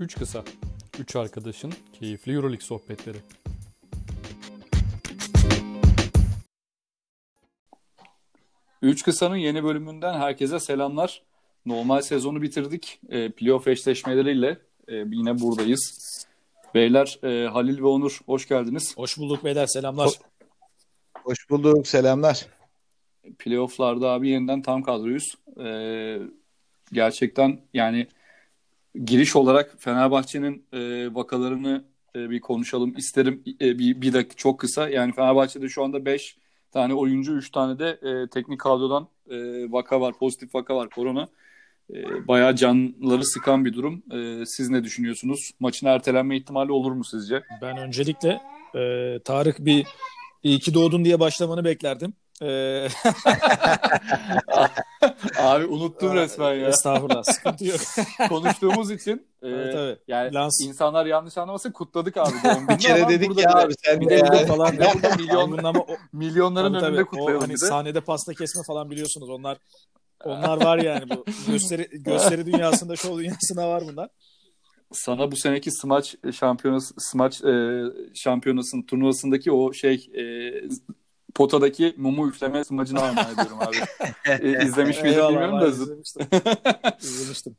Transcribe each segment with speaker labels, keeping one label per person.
Speaker 1: Üç kısa, üç arkadaşın keyifli Euroleague sohbetleri. Üç kısanın yeni bölümünden herkese selamlar. Normal sezonu bitirdik. E, playoff eşleşmeleriyle e, yine buradayız. Beyler e, Halil ve Onur hoş geldiniz.
Speaker 2: Hoş bulduk beyler selamlar.
Speaker 3: Hoş bulduk selamlar.
Speaker 1: Playoff'larda abi yeniden tam kadroyuz. E, gerçekten yani giriş olarak Fenerbahçe'nin e, vakalarını e, bir konuşalım isterim. E, bir, bir dakika çok kısa. Yani Fenerbahçe'de şu anda 5 tane oyuncu, 3 tane de e, teknik kadrodan e, vaka var, pozitif vaka var korona. E, bayağı canları sıkan bir durum. E, siz ne düşünüyorsunuz? Maçın ertelenme ihtimali olur mu sizce?
Speaker 2: Ben öncelikle e, Tarık bir iyi ki doğdun diye başlamanı beklerdim. Ee...
Speaker 1: Abi unuttum resmen ya.
Speaker 2: Estağfurullah sıkıntı yok.
Speaker 1: Konuştuğumuz için
Speaker 2: evet,
Speaker 1: e,
Speaker 2: evet.
Speaker 1: yani
Speaker 2: Lans.
Speaker 1: insanlar yanlış anlamasın kutladık abi doğum
Speaker 3: Bir kere dedik ya abi sen
Speaker 2: bir
Speaker 3: de yani.
Speaker 2: falan
Speaker 1: de burada milyon,
Speaker 2: ama o,
Speaker 1: milyonların
Speaker 2: tabii,
Speaker 1: önünde kutlayalım
Speaker 2: o, hani sahnede pasta kesme falan biliyorsunuz onlar onlar var yani bu gösteri gösteri dünyasında şov dünyasında var bunlar.
Speaker 1: Sana bu seneki smaç şampiyonası smaç e, şampiyonasının turnuvasındaki o şey e, potadaki mumu üfleme smacını armağan ediyorum abi. E, izlemiş
Speaker 2: Eyvallah,
Speaker 1: bilmiyorum da.
Speaker 2: izlemiştim. izlemiştim.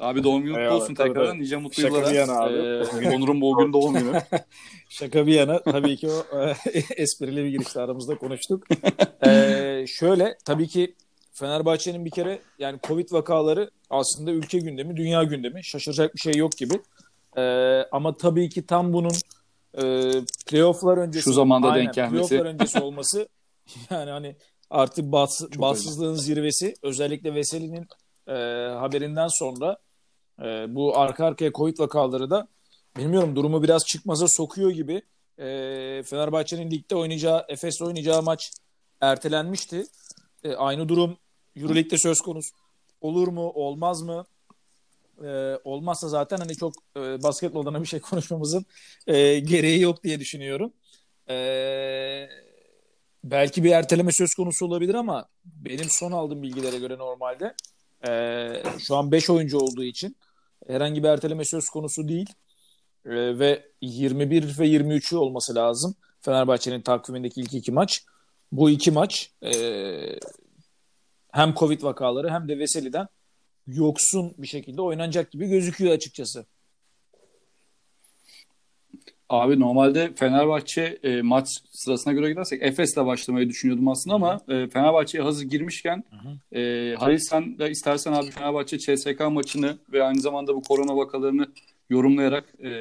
Speaker 1: Abi doğum günü kutlu olsun tekrardan.
Speaker 2: tabii.
Speaker 1: Nice mutlu
Speaker 2: Şaka
Speaker 1: yıllara.
Speaker 2: bir yana abi.
Speaker 1: E, Onur'un bu gün doğum günü.
Speaker 2: Şaka bir yana tabii ki o e, esprili bir girişte aramızda konuştuk. Ee, şöyle tabii ki Fenerbahçe'nin bir kere yani Covid vakaları aslında ülke gündemi, dünya gündemi. Şaşıracak bir şey yok gibi. Ee, ama tabii ki tam bunun e, playofflar öncesi
Speaker 1: Şu zamanda
Speaker 2: aynen,
Speaker 1: denk gelmesi.
Speaker 2: Playofflar öncesi olması yani hani artık bas,
Speaker 1: Çok
Speaker 2: bahtsızlığın zirvesi özellikle Veseli'nin e, haberinden sonra e, bu arka arkaya Covid vakaları da bilmiyorum durumu biraz çıkmaza sokuyor gibi. E, Fenerbahçe'nin ligde oynayacağı, Efes'le oynayacağı maç ertelenmişti. E, aynı durum Euroleague'de söz konusu. Olur mu, olmaz mı? E, olmazsa zaten hani çok e, basketboldan bir şey konuşmamızın e, gereği yok diye düşünüyorum. E, belki bir erteleme söz konusu olabilir ama benim son aldığım bilgilere göre normalde e, şu an 5 oyuncu olduğu için herhangi bir erteleme söz konusu değil. E, ve 21 ve 23'ü olması lazım. Fenerbahçe'nin takvimindeki ilk iki maç. Bu iki maç e, hem Covid vakaları hem de Veseli'den yoksun bir şekilde oynanacak gibi gözüküyor açıkçası.
Speaker 1: Abi normalde Fenerbahçe e, maç sırasına göre gidersek Efes'le başlamayı düşünüyordum aslında ama e, Fenerbahçe'ye hazır girmişken e, Halil sen de istersen abi Fenerbahçe CSK maçını ve aynı zamanda bu korona vakalarını yorumlayarak e,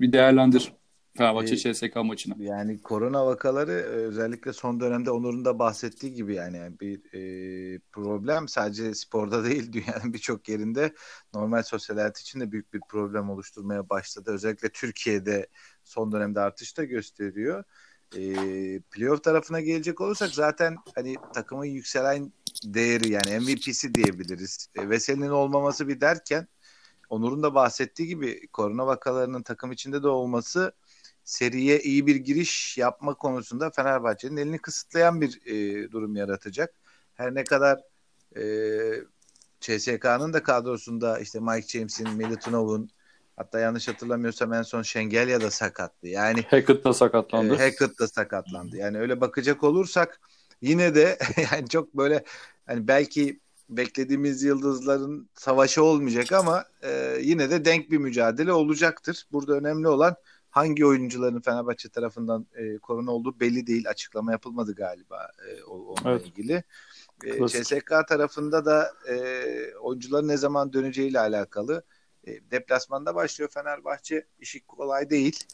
Speaker 1: bir değerlendir Fenerbahçe CSK maçını.
Speaker 3: Yani korona vakaları e, özellikle son dönemde Onur'un da bahsettiği gibi yani bir e, problem sadece sporda değil dünyanın birçok yerinde normal sosyal hayat için de büyük bir problem oluşturmaya başladı. Özellikle Türkiye'de son dönemde artış da gösteriyor. E, playoff tarafına gelecek olursak zaten hani takımın yükselen değeri yani MVP'si diyebiliriz. E, Veseli'nin olmaması bir derken Onur'un da bahsettiği gibi korona vakalarının takım içinde de olması seriye iyi bir giriş yapma konusunda Fenerbahçe'nin elini kısıtlayan bir e, durum yaratacak. Her ne kadar e, CSK'nın da kadrosunda işte Mike James'in, Milutinov'un hatta yanlış hatırlamıyorsam en son Şengelya da sakattı. Yani
Speaker 1: Hackett da sakatlandı.
Speaker 3: e, Hackett da sakatlandı. Yani öyle bakacak olursak yine de yani çok böyle hani belki beklediğimiz yıldızların savaşı olmayacak ama e, yine de denk bir mücadele olacaktır. Burada önemli olan hangi oyuncuların Fenerbahçe tarafından e, korona olduğu belli değil. Açıklama yapılmadı galiba e, onunla
Speaker 1: Evet.
Speaker 3: ilgili. E. CSK tarafında da e, oyuncuların ne zaman döneceğiyle alakalı. E, deplasmanda başlıyor Fenerbahçe. İşi kolay değil.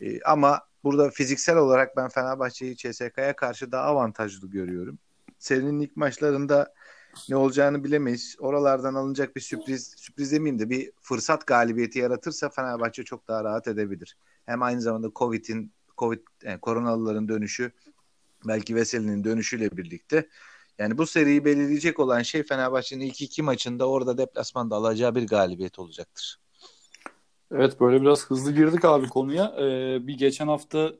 Speaker 3: E, ama burada fiziksel olarak ben Fenerbahçe'yi CSK'ya karşı daha avantajlı görüyorum. Serinin ilk maçlarında ne olacağını bilemeyiz. Oralardan alınacak bir sürpriz, sürpriz demeyeyim de bir fırsat galibiyeti yaratırsa Fenerbahçe çok daha rahat edebilir. Hem aynı zamanda Covid'in Covid yani koronalıların dönüşü belki Veseli'nin dönüşüyle birlikte yani bu seriyi belirleyecek olan şey Fenerbahçe'nin ilk iki maçında orada deplasmanda alacağı bir galibiyet olacaktır.
Speaker 1: Evet böyle biraz hızlı girdik abi konuya. Ee, bir geçen hafta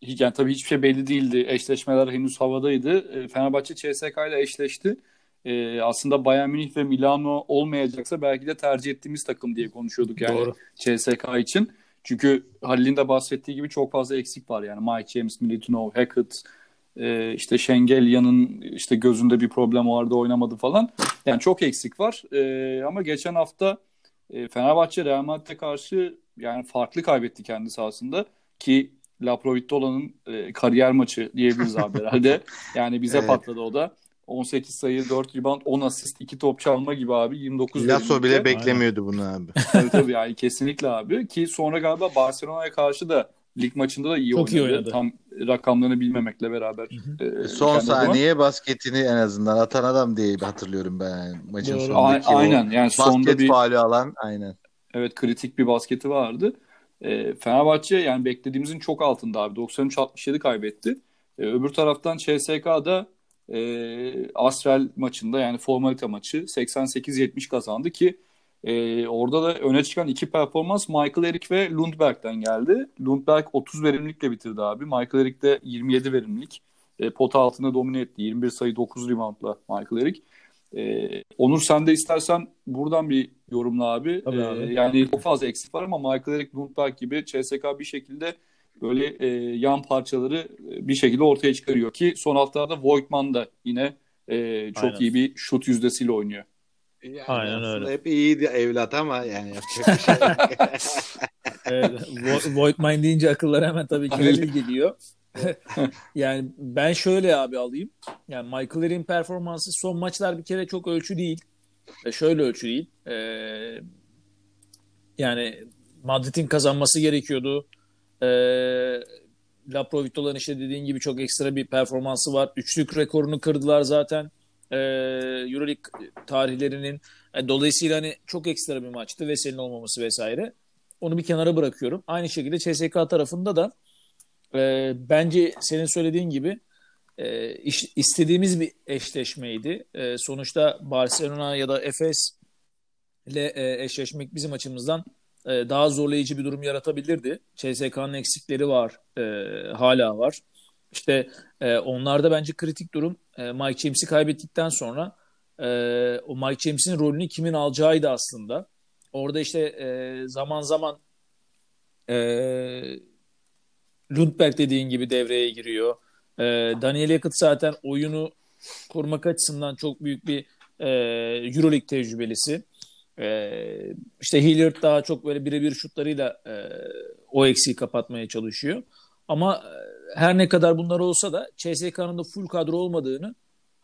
Speaker 1: yani tabii hiçbir şey belli değildi. Eşleşmeler henüz havadaydı. Ee, Fenerbahçe CSK ile eşleşti. e, aslında Bayern Münih ve Milano olmayacaksa belki de tercih ettiğimiz takım diye konuşuyorduk yani
Speaker 2: Doğru.
Speaker 1: CSK için. Çünkü Halil'in de bahsettiği gibi çok fazla eksik var yani Mike James, Militinov, Hackett, e, işte Şengelya'nın işte gözünde bir problem vardı oynamadı falan. Yani çok eksik var. E, ama geçen hafta e, Fenerbahçe Real Madrid'e karşı yani farklı kaybetti kendi sahasında ki La Provitola'nın e, kariyer maçı diyebiliriz abi herhalde. Yani bize
Speaker 3: Evet.
Speaker 1: patladı o da. 18 sayı, 4 rebound, 10 asist, 2 top çalma gibi abi 29
Speaker 3: Lasso bile
Speaker 1: verimlilikte.
Speaker 3: beklemiyordu bunu abi.
Speaker 1: Tabii tabii yani kesinlikle abi ki sonra galiba Barcelona'ya karşı da lig maçında da iyi
Speaker 2: Çok iyi
Speaker 1: oynadı.
Speaker 2: oynadı.
Speaker 1: Tam rakamlarını bilmemekle beraber. e,
Speaker 3: Son
Speaker 1: kendi adıma.
Speaker 3: saniye basketini en azından atan adam diye hatırlıyorum ben yani maçın
Speaker 2: Doğru.
Speaker 3: Sonundaki
Speaker 1: aynen yani sonda
Speaker 3: basket
Speaker 1: bir
Speaker 3: faali alan aynen.
Speaker 1: evet kritik bir basketi vardı. E, Fenerbahçe yani beklediğimizin çok altında abi. 93-67 kaybetti. E, öbür taraftan CSK'da e, Asrel maçında yani formalite maçı 88-70 kazandı ki e, orada da öne çıkan iki performans Michael Eric ve Lundberg'den geldi. Lundberg 30 verimlilikle bitirdi abi. Michael Eric de 27 verimlilik. E, pota altında domine etti. 21 sayı 9 reboundla Michael Eric. E, Onur sen de istersen buradan bir yorumla abi.
Speaker 2: Tabii
Speaker 1: E,
Speaker 2: abi.
Speaker 1: yani çok fazla eksik var ama Michael Eric, Lundberg gibi CSK bir şekilde böyle e, yan parçaları e, bir şekilde ortaya çıkarıyor ki son haftalarda Voigtman da yine e, çok
Speaker 2: Aynen.
Speaker 1: iyi bir şut yüzdesiyle oynuyor.
Speaker 4: Yani
Speaker 2: Aynen öyle.
Speaker 4: Hep iyiydi evlat ama yani yapacak bir şey yok.
Speaker 2: Evet, Vo- Voigtman deyince akıllara hemen tabii ki Halil geliyor. yani ben şöyle abi alayım. Yani Michael Erik'in performansı son maçlar bir kere çok ölçü değil. E, şöyle ölçü değil. E, yani Madrid'in kazanması gerekiyordu. E, La Provitola'nın işte dediğin gibi çok ekstra bir performansı var. Üçlük rekorunu kırdılar zaten. E, Euroleague tarihlerinin. E, dolayısıyla hani çok ekstra bir maçtı. Veseli'nin olmaması vesaire. Onu bir kenara bırakıyorum. Aynı şekilde CSK tarafında da e, bence senin söylediğin gibi e, iş- istediğimiz bir eşleşmeydi. E, sonuçta Barcelona ya da Efes ile e, eşleşmek bizim açımızdan e, daha zorlayıcı bir durum yaratabilirdi. CSK'nın eksikleri var, e, hala var. İşte e, onlarda bence kritik durum e, Mike James'i kaybettikten sonra e, o Mike James'in rolünü kimin alacağıydı aslında. Orada işte e, zaman zaman e, Lundberg dediğin gibi devreye giriyor. E, Daniel Yakıt zaten oyunu kurmak açısından çok büyük bir e, Euroleague tecrübelisi. E, işte Hilliard daha çok böyle birebir şutlarıyla e, o eksiği kapatmaya çalışıyor. Ama e, her ne kadar bunlar olsa da CSK'nın da full kadro olmadığını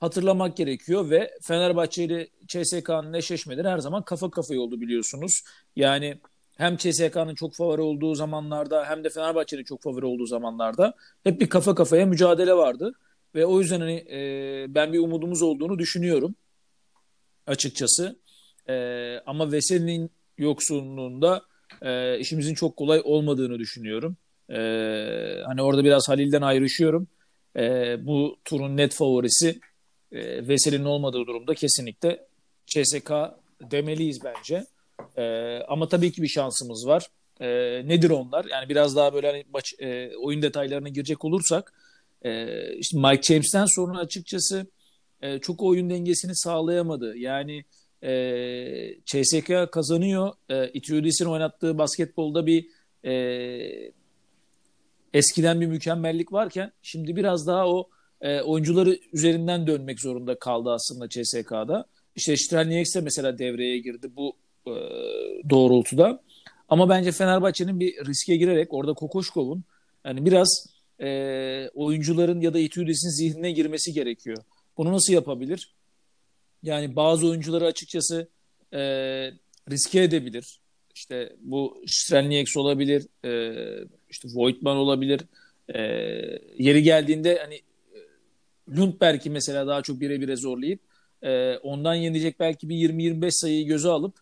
Speaker 2: hatırlamak gerekiyor ve Fenerbahçe ile CSK'nın eşleşmeleri her zaman kafa kafaya oldu biliyorsunuz. Yani hem CSK'nın çok favori olduğu zamanlarda hem de Fenerbahçe'nin çok favori olduğu zamanlarda hep bir kafa kafaya mücadele vardı. Ve o yüzden hani e, ben bir umudumuz olduğunu düşünüyorum açıkçası. E, ama Veseli'nin yoksunluğunda e, işimizin çok kolay olmadığını düşünüyorum. E, hani orada biraz Halil'den ayrışıyorum. E, bu turun net favorisi e, Veseli'nin olmadığı durumda kesinlikle CSK demeliyiz bence. E, ama tabii ki bir şansımız var. E, nedir onlar? Yani biraz daha böyle hani maç e, oyun detaylarına girecek olursak e, işte Mike James'ten sonra açıkçası e, çok oyun dengesini sağlayamadı. Yani e, CSK kazanıyor. E, Itiudis'in oynattığı basketbolda bir e, eskiden bir mükemmellik varken şimdi biraz daha o e, oyuncuları üzerinden dönmek zorunda kaldı aslında CSK'da. İşte Strelnieks mesela devreye girdi bu e, doğrultuda. Ama bence Fenerbahçe'nin bir riske girerek orada Kokoşkov'un yani biraz e, oyuncuların ya da Itiudis'in zihnine girmesi gerekiyor. Bunu nasıl yapabilir? Yani bazı oyuncuları açıkçası e, riske edebilir. İşte bu Strelnieks olabilir, e, işte Voigtman olabilir. E, yeri geldiğinde hani e, Lundberg'i mesela daha çok birebire zorlayıp e, ondan yenecek belki bir 20-25 sayıyı göze alıp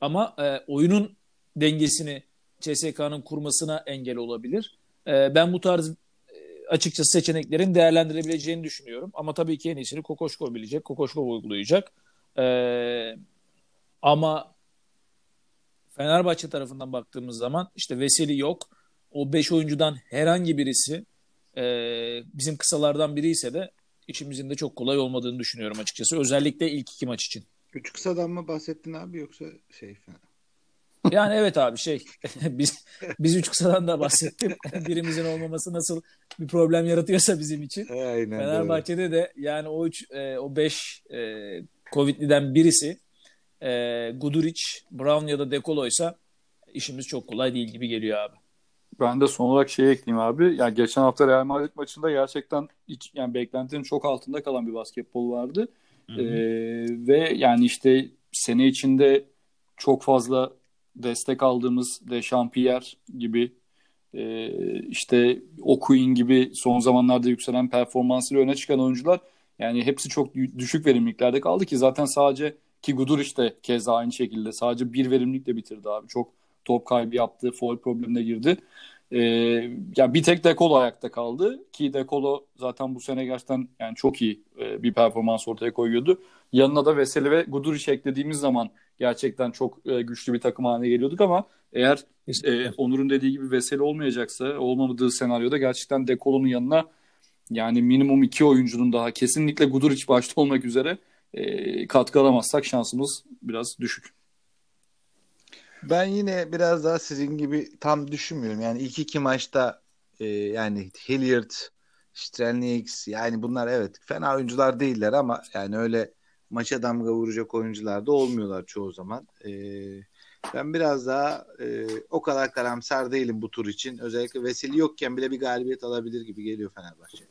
Speaker 2: ama e, oyunun dengesini CSK'nın kurmasına engel olabilir. E, ben bu tarz açıkçası seçeneklerin değerlendirebileceğini düşünüyorum. Ama tabii ki en iyisini Kokoşkov bilecek, Kokoşkov uygulayacak. E, ama Fenerbahçe tarafından baktığımız zaman işte Veseli yok. O 5 oyuncudan herhangi birisi e, bizim kısalardan biri ise de işimizin de çok kolay olmadığını düşünüyorum açıkçası. Özellikle ilk iki maç için.
Speaker 3: Üç kısadan mı bahsettin abi yoksa şey?
Speaker 2: Yani evet abi şey biz biz üç kısadan da bahsettim. Birimizin olmaması nasıl bir problem yaratıyorsa bizim için.
Speaker 3: Aynen
Speaker 2: Fenerbahçe'de de yani o üç e, o beş e, Covid'liden birisi e, Guduric, Brown ya da Dekolo'ysa işimiz çok kolay değil gibi geliyor abi.
Speaker 1: Ben de son olarak şey ekleyeyim abi. Yani geçen hafta Real Madrid maçında gerçekten hiç yani beklentinin çok altında kalan bir basketbol vardı. Ee, ve yani işte sene içinde çok fazla destek aldığımız de Champierre gibi e, işte Okuin gibi son zamanlarda yükselen performansıyla öne çıkan oyuncular yani hepsi çok düşük verimliliklerde kaldı ki zaten sadece ki Guduric de keza aynı şekilde sadece bir verimlilikle bitirdi abi. Çok top kaybı yaptı, foul problemine girdi. Ee, yani bir tek Dekolo ayakta kaldı ki Dekolo zaten bu sene gerçekten yani çok iyi e, bir performans ortaya koyuyordu. Yanına da Veseli ve Guduric eklediğimiz zaman gerçekten çok e, güçlü bir takım haline geliyorduk ama eğer e, Onur'un dediği gibi Veseli olmayacaksa olmadığı senaryoda gerçekten Dekolo'nun yanına yani minimum iki oyuncunun daha kesinlikle Guduric başta olmak üzere e, katkı alamazsak şansımız biraz düşük.
Speaker 3: Ben yine biraz daha sizin gibi tam düşünmüyorum. Yani ilk iki maçta e, yani Hilliard, Strelnix yani bunlar evet fena oyuncular değiller ama yani öyle maça damga vuracak oyuncular da olmuyorlar çoğu zaman. E, ben biraz daha e, o kadar karamsar değilim bu tur için. Özellikle Veseli yokken bile bir galibiyet alabilir gibi geliyor Fenerbahçe.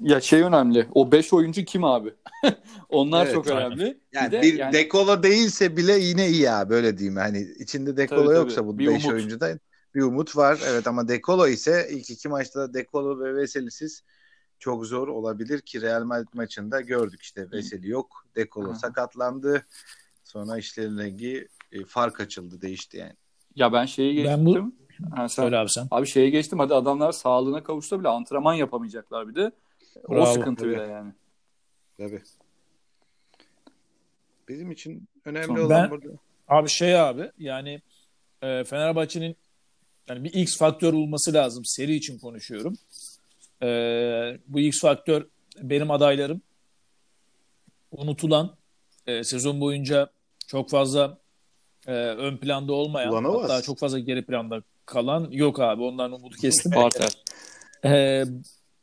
Speaker 1: Ya şey önemli. O 5 oyuncu kim abi? Onlar evet, çok önemli.
Speaker 3: Yani bir, de, bir yani... dekolo değilse bile yine iyi ya böyle diyeyim. Hani içinde dekolo tabii, yoksa tabii. bu 5 oyuncuda bir umut var. Evet ama dekolo ise ilk iki maçta da dekolo ve Veseli'siz çok zor olabilir ki Real Madrid maçında gördük işte Veseli yok. Dekolo sakatlandı. Sonra işlerin rengi e, fark açıldı değişti yani.
Speaker 1: Ya ben şeyi geçtim. Ben bu... Ha, sen, Söyle abi sen. Abi şeye geçtim hadi adamlar sağlığına kavuşsa bile antrenman yapamayacaklar bir de. Bravo, o sıkıntıyla tabii. yani.
Speaker 3: Tabii. Bizim için önemli Son, olan ben, burada.
Speaker 2: Abi şey abi yani e, Fenerbahçe'nin yani bir X faktör olması lazım. Seri için konuşuyorum. E, bu X faktör benim adaylarım unutulan e, sezon boyunca çok fazla e, ön planda olmayan Ulanamaz. hatta çok fazla geri planda kalan yok abi ondan umudu kestim.
Speaker 1: Bartel.
Speaker 2: e,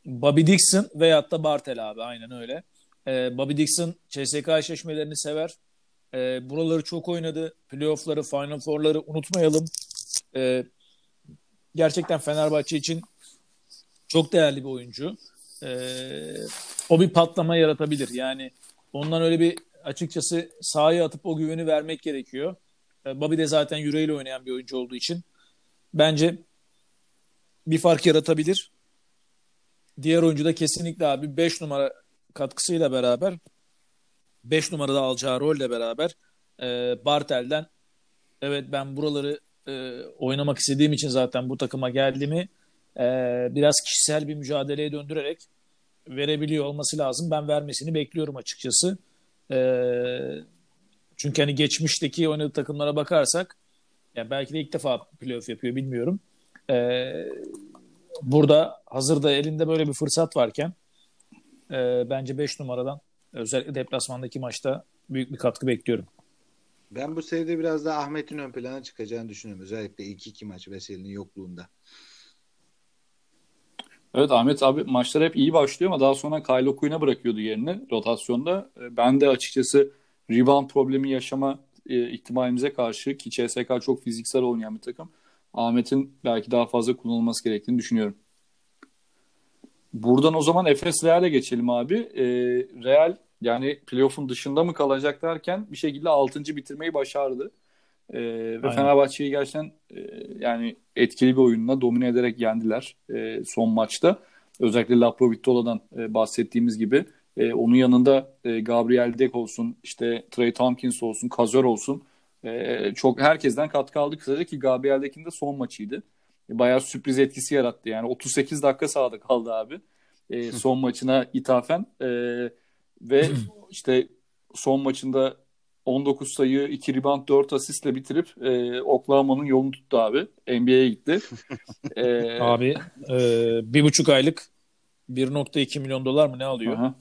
Speaker 2: Bobby Dixon veyahut da Bartel abi aynen öyle. Ee, Bobby Dixon CSK eşleşmelerini sever. Ee, buraları çok oynadı. Playoff'ları, Final Four'ları unutmayalım. Ee, gerçekten Fenerbahçe için çok değerli bir oyuncu. Ee, o bir patlama yaratabilir. Yani ondan öyle bir açıkçası sahaya atıp o güveni vermek gerekiyor. Ee, Bobby de zaten yüreğiyle oynayan bir oyuncu olduğu için bence bir fark yaratabilir. Diğer oyuncu da kesinlikle abi 5 numara katkısıyla beraber 5 numarada alacağı rolle beraber e, Bartel'den evet ben buraları e, oynamak istediğim için zaten bu takıma geldiğimi e, biraz kişisel bir mücadeleye döndürerek verebiliyor olması lazım. Ben vermesini bekliyorum açıkçası. E, çünkü hani geçmişteki oynadığı takımlara bakarsak ya belki de ilk defa playoff yapıyor bilmiyorum. E, burada hazırda elinde böyle bir fırsat varken e, bence 5 numaradan özellikle deplasmandaki maçta büyük bir katkı bekliyorum.
Speaker 3: Ben bu seride biraz daha Ahmet'in ön plana çıkacağını düşünüyorum. Özellikle ilk iki maç Veseli'nin yokluğunda.
Speaker 1: Evet Ahmet abi maçlar hep iyi başlıyor ama daha sonra Kyle Oku'yuna bırakıyordu yerini rotasyonda. Ben de açıkçası rebound problemi yaşama e, ihtimalimize karşı ki CSK çok fiziksel oynayan bir takım. Ahmet'in belki daha fazla kullanılması gerektiğini düşünüyorum. Buradan o zaman Efes Real'e geçelim abi. E, Real yani playoff'un dışında mı kalacak derken bir şekilde 6. bitirmeyi başardı. E, ve Fenerbahçe'yi gerçekten e, yani etkili bir oyunla domine ederek yendiler e, son maçta. Özellikle Laprovitola'dan e, bahsettiğimiz gibi. E, onun yanında e, Gabriel Dek olsun, işte Trey Tompkins olsun, Kazör olsun. E, çok herkesten katkı aldı kısaca ki Gabriel Dek'in de son maçıydı bayağı sürpriz etkisi yarattı. Yani 38 dakika sahada kaldı abi. E, son maçına ithafen. E, ve işte son maçında 19 sayı, 2 rebound, 4 asistle bitirip e, Oklahoma'nın yolunu tuttu abi. NBA'ye gitti.
Speaker 2: e, abi e, bir buçuk aylık 1.2 milyon dolar mı ne alıyor? Aha.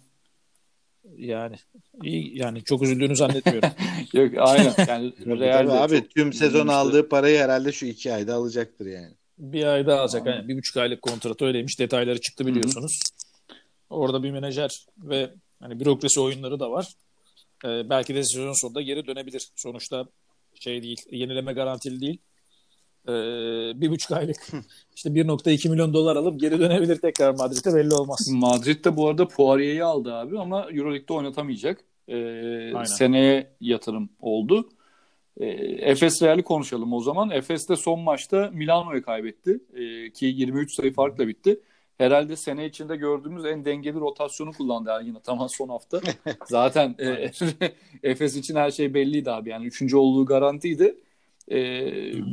Speaker 2: Yani iyi yani çok üzüldüğünü zannetmiyorum.
Speaker 1: Yok aynen. Yani
Speaker 4: Tabii,
Speaker 1: Real de
Speaker 4: abi
Speaker 1: çok
Speaker 4: tüm sezon
Speaker 1: üzülmüştü.
Speaker 4: aldığı parayı herhalde şu iki ayda alacaktır yani.
Speaker 2: bir ay daha alacak.
Speaker 1: Aynen.
Speaker 2: Yani bir buçuk aylık kontratı öyleymiş. Detayları çıktı biliyorsunuz. Orada bir menajer ve hani bürokrasi oyunları da var. Ee, belki de sezon sonunda geri dönebilir. Sonuçta şey değil, yenileme garantili değil. Ee, bir buçuk aylık işte 1.2 milyon dolar alıp geri dönebilir tekrar Madrid'e belli olmaz.
Speaker 1: Madrid de bu arada Poirier'i aldı abi ama Euroleague'de oynatamayacak. Ee,
Speaker 2: Aynen.
Speaker 1: seneye yatırım oldu. Ee, Efes Real'i konuşalım o zaman. Efes de son maçta Milano'yu kaybetti. Ee, ki 23 sayı farkla bitti. Herhalde sene içinde gördüğümüz en dengeli rotasyonu kullandı Ergin Ataman son hafta. Zaten e, Efes için her şey belliydi abi. Yani üçüncü olduğu garantiydi. Ee,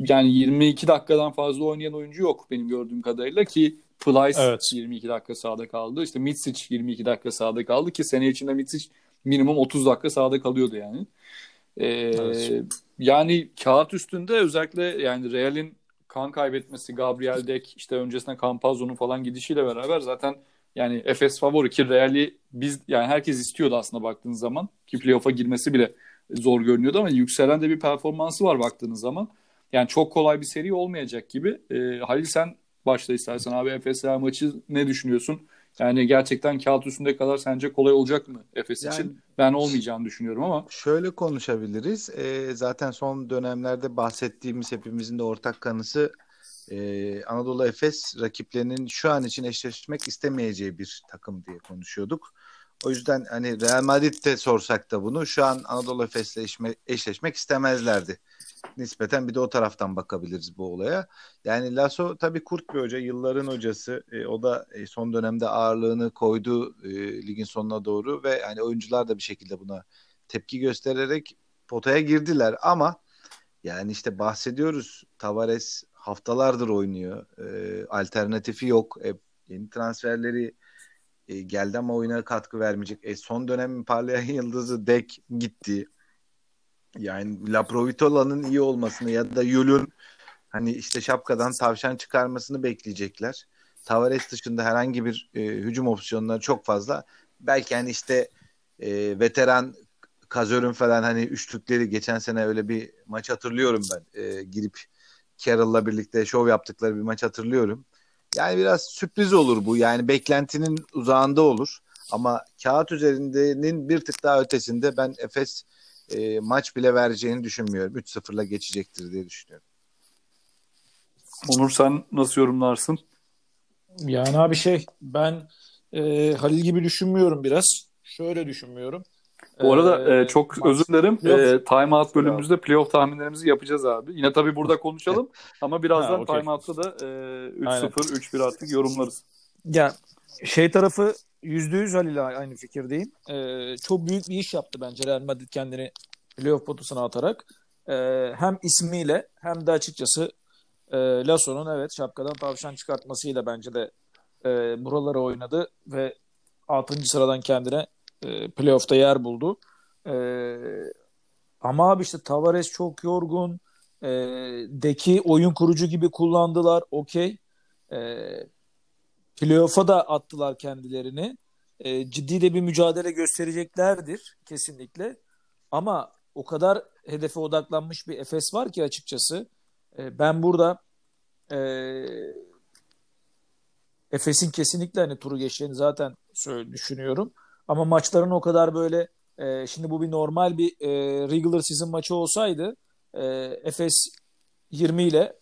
Speaker 1: yani 22 dakikadan fazla oynayan oyuncu yok benim gördüğüm kadarıyla ki Plyce
Speaker 2: Evet.
Speaker 1: 22 dakika sahada kaldı. İşte Mitsic 22 dakika sahada kaldı ki sene içinde Mitsic minimum 30 dakika sahada kalıyordu yani. Ee,
Speaker 2: Evet.
Speaker 1: Yani kağıt üstünde özellikle yani Real'in kan kaybetmesi, Gabriel Dek işte öncesinde Campazzo'nun falan gidişiyle beraber zaten yani Efes favori ki Real'i biz yani herkes istiyordu aslında baktığınız zaman ki playoff'a girmesi bile zor görünüyordu ama yükselen de bir performansı var baktığınız zaman. Yani çok kolay bir seri olmayacak gibi. Ee, Halil sen başla istersen abi Efes Real maçı ne düşünüyorsun? Yani gerçekten kağıt üstünde kadar sence kolay olacak mı Efes
Speaker 3: Yani-
Speaker 1: için? Ben olmayacağını düşünüyorum ama
Speaker 3: Şöyle konuşabiliriz. Ee, zaten son dönemlerde bahsettiğimiz hepimizin de ortak kanısı e, Anadolu Efes rakiplerinin şu an için eşleşmek istemeyeceği bir takım diye konuşuyorduk. O yüzden hani Real Madrid'de sorsak da bunu şu an Anadolu Efes'le eşme- eşleşmek istemezlerdi. Nispeten bir de o taraftan bakabiliriz bu olaya. Yani Lasso tabii kurt bir hoca, yılların hocası. E, o da e, son dönemde ağırlığını koydu e, ligin sonuna doğru ve hani oyuncular da bir şekilde buna tepki göstererek potaya girdiler ama yani işte bahsediyoruz Tavares haftalardır oynuyor. E, alternatifi yok. E, yeni transferleri e, geldi ama oyuna katkı vermeyecek. E, son dönemin parlayan yıldızı Dek gitti. Yani Laprovitola'nın iyi olmasını ya da Yul'un hani işte şapkadan tavşan çıkarmasını bekleyecekler. Tavares dışında herhangi bir e, hücum opsiyonları çok fazla. Belki hani işte e, veteran Kazör'ün falan hani üçlükleri geçen sene öyle bir maç hatırlıyorum ben. E, girip Carroll'la birlikte şov yaptıkları bir maç hatırlıyorum. Yani biraz sürpriz olur bu. Yani beklentinin uzağında olur. Ama kağıt üzerindenin bir tık daha ötesinde ben Efes e, maç bile vereceğini düşünmüyorum. 3-0'la geçecektir diye düşünüyorum.
Speaker 1: Onur sen nasıl yorumlarsın?
Speaker 2: Yani abi şey ben e, Halil gibi düşünmüyorum biraz. Şöyle düşünmüyorum.
Speaker 1: Bu arada
Speaker 2: Ee,
Speaker 1: e, çok
Speaker 2: maç-
Speaker 1: özür dilerim.
Speaker 2: Playoff-
Speaker 1: E, time out bölümümüzde playoff tahminlerimizi yapacağız abi. Yine tabii burada konuşalım ama birazdan
Speaker 2: Ha, okey.
Speaker 1: time out'ta da e, 3-0,
Speaker 2: Aynen.
Speaker 1: 3-1 artık yorumlarız.
Speaker 2: Ya şey tarafı yüzde yüz Halil'le aynı fikirdeyim. Ee, çok büyük bir iş yaptı bence Real Madrid kendini playoff potasına atarak. Ee, hem ismiyle hem de açıkçası e, Lasso'nun evet şapkadan tavşan çıkartmasıyla bence de e, buralara oynadı ve 6. sıradan kendine e, playoff'ta yer buldu. E, ama abi işte Tavares çok yorgun. E, Deki oyun kurucu gibi kullandılar. Okey. E, playoff'a da attılar kendilerini. E, ciddi de bir mücadele göstereceklerdir kesinlikle. Ama o kadar hedefe odaklanmış bir Efes var ki açıkçası. E, ben burada e, Efes'in kesinlikle hani turu geçeceğini zaten düşünüyorum. Ama maçların o kadar böyle e, şimdi bu bir normal bir e, regular season maçı olsaydı e, Efes 20 ile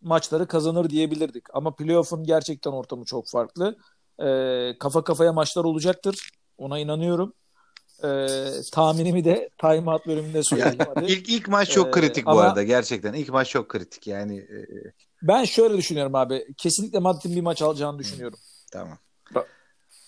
Speaker 2: maçları kazanır diyebilirdik. Ama playoff'un gerçekten ortamı çok farklı. E, kafa kafaya maçlar olacaktır. Ona inanıyorum. E, tahminimi de time out bölümünde söyleyeyim. hadi.
Speaker 3: İlk ilk maç çok
Speaker 2: Ee,
Speaker 3: kritik bu
Speaker 2: ama-
Speaker 3: arada gerçekten. İlk maç çok kritik yani. e,
Speaker 2: Ben şöyle düşünüyorum abi. Kesinlikle Madrid'in bir maç alacağını düşünüyorum.
Speaker 3: tamam.
Speaker 1: Ba-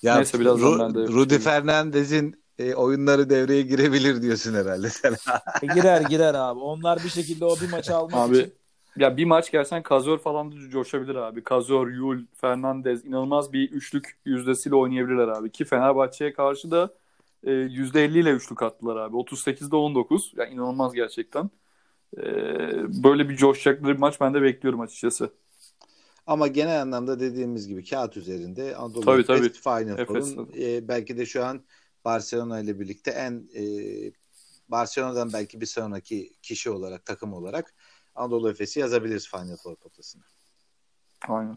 Speaker 3: Ya
Speaker 1: Neyse, birazdan
Speaker 3: Ru- Rudy. Fernandez'in e, oyunları devreye girebilir diyorsun herhalde sen.
Speaker 2: E, girer girer abi. Onlar bir şekilde o bir maçı almak
Speaker 1: Abi
Speaker 2: için.
Speaker 1: ya bir maç gelsen Kazor falan da coşabilir abi. Kazor, Yul, Fernandez inanılmaz bir üçlük yüzdesiyle oynayabilirler abi. Ki Fenerbahçe'ye karşı da e, %50 ile üçlük attılar abi. 38'de 19. Yani inanılmaz gerçekten. E, böyle bir coşacakları bir maç ben de bekliyorum açıkçası.
Speaker 3: Ama genel anlamda dediğimiz gibi kağıt üzerinde Anadolu
Speaker 1: Tabii, tabii.
Speaker 3: Final. Four'un e, belki de şu an Barcelona ile birlikte en e, Barcelona'dan belki bir sonraki kişi olarak takım olarak Anadolu Efes'i yazabiliriz Final Four potasına.
Speaker 1: Aynen.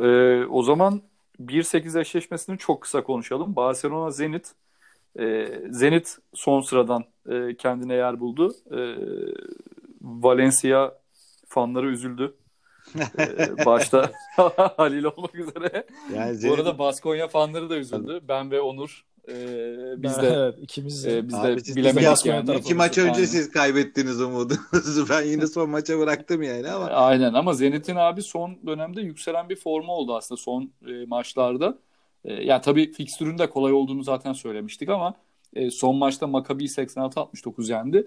Speaker 1: Ee, o zaman 1-8 eşleşmesini çok kısa konuşalım. Barcelona Zenit. Ee, Zenit son sıradan e, kendine yer buldu. Ee, Valencia fanları üzüldü. Ee, başta Halil olmak üzere.
Speaker 3: Yani
Speaker 1: Bu
Speaker 3: Zenit,
Speaker 1: arada Baskonya fanları da üzüldü. Ben ve Onur. Ee, biz
Speaker 2: Ben-
Speaker 1: de
Speaker 2: evet, ikimiz
Speaker 1: e, biz de
Speaker 3: Abi
Speaker 1: bilemedik yani.
Speaker 3: iki maç önce
Speaker 1: Aynen.
Speaker 3: siz kaybettiniz umudunuzu. Ben yine son maça bıraktım yani ama
Speaker 1: Aynen ama Zenit'in abi son dönemde yükselen bir formu oldu aslında son e, maçlarda. E, yani tabii fikstürün de kolay olduğunu zaten söylemiştik ama e, son maçta Maccabi 86-69 yendi.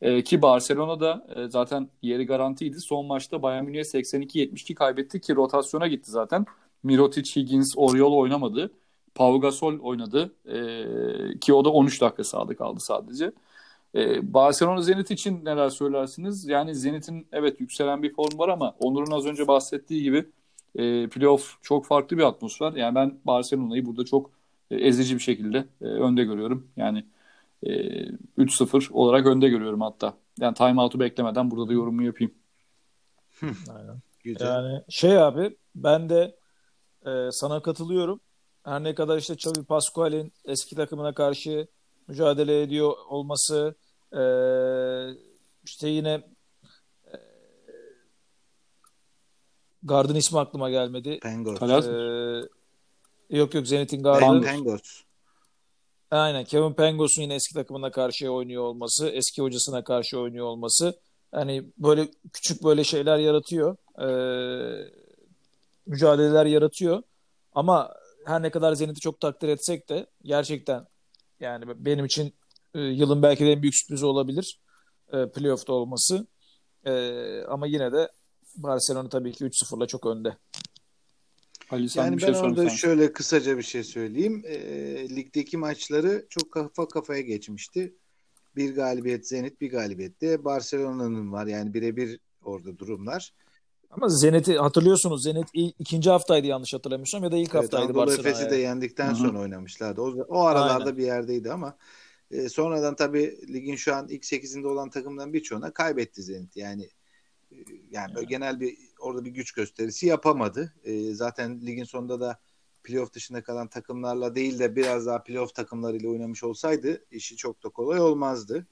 Speaker 1: E, ki Barcelona da e, zaten yeri garantiydi. Son maçta Bayern Münih'e 82-72 kaybetti ki rotasyona gitti zaten. Mirotic, Higgins, Oriol oynamadı. Pau Gasol oynadı. E, ki o da 13 dakika sahada kaldı sadece. Ee, Barcelona Zenit için neler söylersiniz? Yani Zenit'in evet yükselen bir form var ama Onur'un az önce bahsettiği gibi e, playoff çok farklı bir atmosfer. Yani ben Barcelona'yı burada çok e, ezici bir şekilde e, önde görüyorum. Yani e, 3-0 olarak önde görüyorum hatta. Yani timeout'u beklemeden burada da yorumumu yapayım.
Speaker 2: Aynen.
Speaker 3: güzel.
Speaker 2: Yani şey abi ben de e, sana katılıyorum. Her ne kadar işte Xavi Pascual'in eski takımına karşı mücadele ediyor olması e, işte yine e, Gard'ın ismi aklıma gelmedi.
Speaker 3: Pengos.
Speaker 1: Talat
Speaker 2: E, yok yok Zenit'in Gard'ı.
Speaker 3: Pengos.
Speaker 2: Aynen Kevin Pangos'un yine eski takımına karşı oynuyor olması, eski hocasına karşı oynuyor olması hani böyle küçük böyle şeyler yaratıyor. Ee, mücadeleler yaratıyor. Ama her ne kadar Zenit'i çok takdir etsek de gerçekten yani benim için e, yılın belki de en büyük sürprizi olabilir e, playoff'ta olması. E, ama yine de Barcelona tabii ki 3-0'la çok önde.
Speaker 1: Ali sen
Speaker 3: Yani
Speaker 1: bir
Speaker 3: ben
Speaker 1: şey
Speaker 3: orada
Speaker 1: sormuşsun.
Speaker 3: şöyle kısaca bir şey söyleyeyim. E, ligdeki maçları çok kafa kafaya geçmişti. Bir galibiyet Zenit, bir galibiyet de Barcelona'nın var. Yani birebir orada durumlar.
Speaker 2: Ama Zenit'i hatırlıyorsunuz. Zenit ilk, ikinci haftaydı yanlış hatırlamıyorsam ya da ilk
Speaker 3: Evet,
Speaker 2: haftaydı
Speaker 3: Anadolu
Speaker 2: Barcelona'ya.
Speaker 3: Efes'i de yendikten
Speaker 1: Hı hı.
Speaker 3: sonra oynamışlardı. O, o aralarda
Speaker 2: Aynen.
Speaker 3: bir yerdeydi ama e, sonradan tabii ligin şu an ilk 8'inde olan takımdan birçoğuna kaybetti Zenit. Yani e, yani böyle genel bir orada bir güç gösterisi yapamadı. E, zaten ligin sonunda da playoff dışında kalan takımlarla değil de biraz daha playoff takımlarıyla oynamış olsaydı işi çok da kolay olmazdı.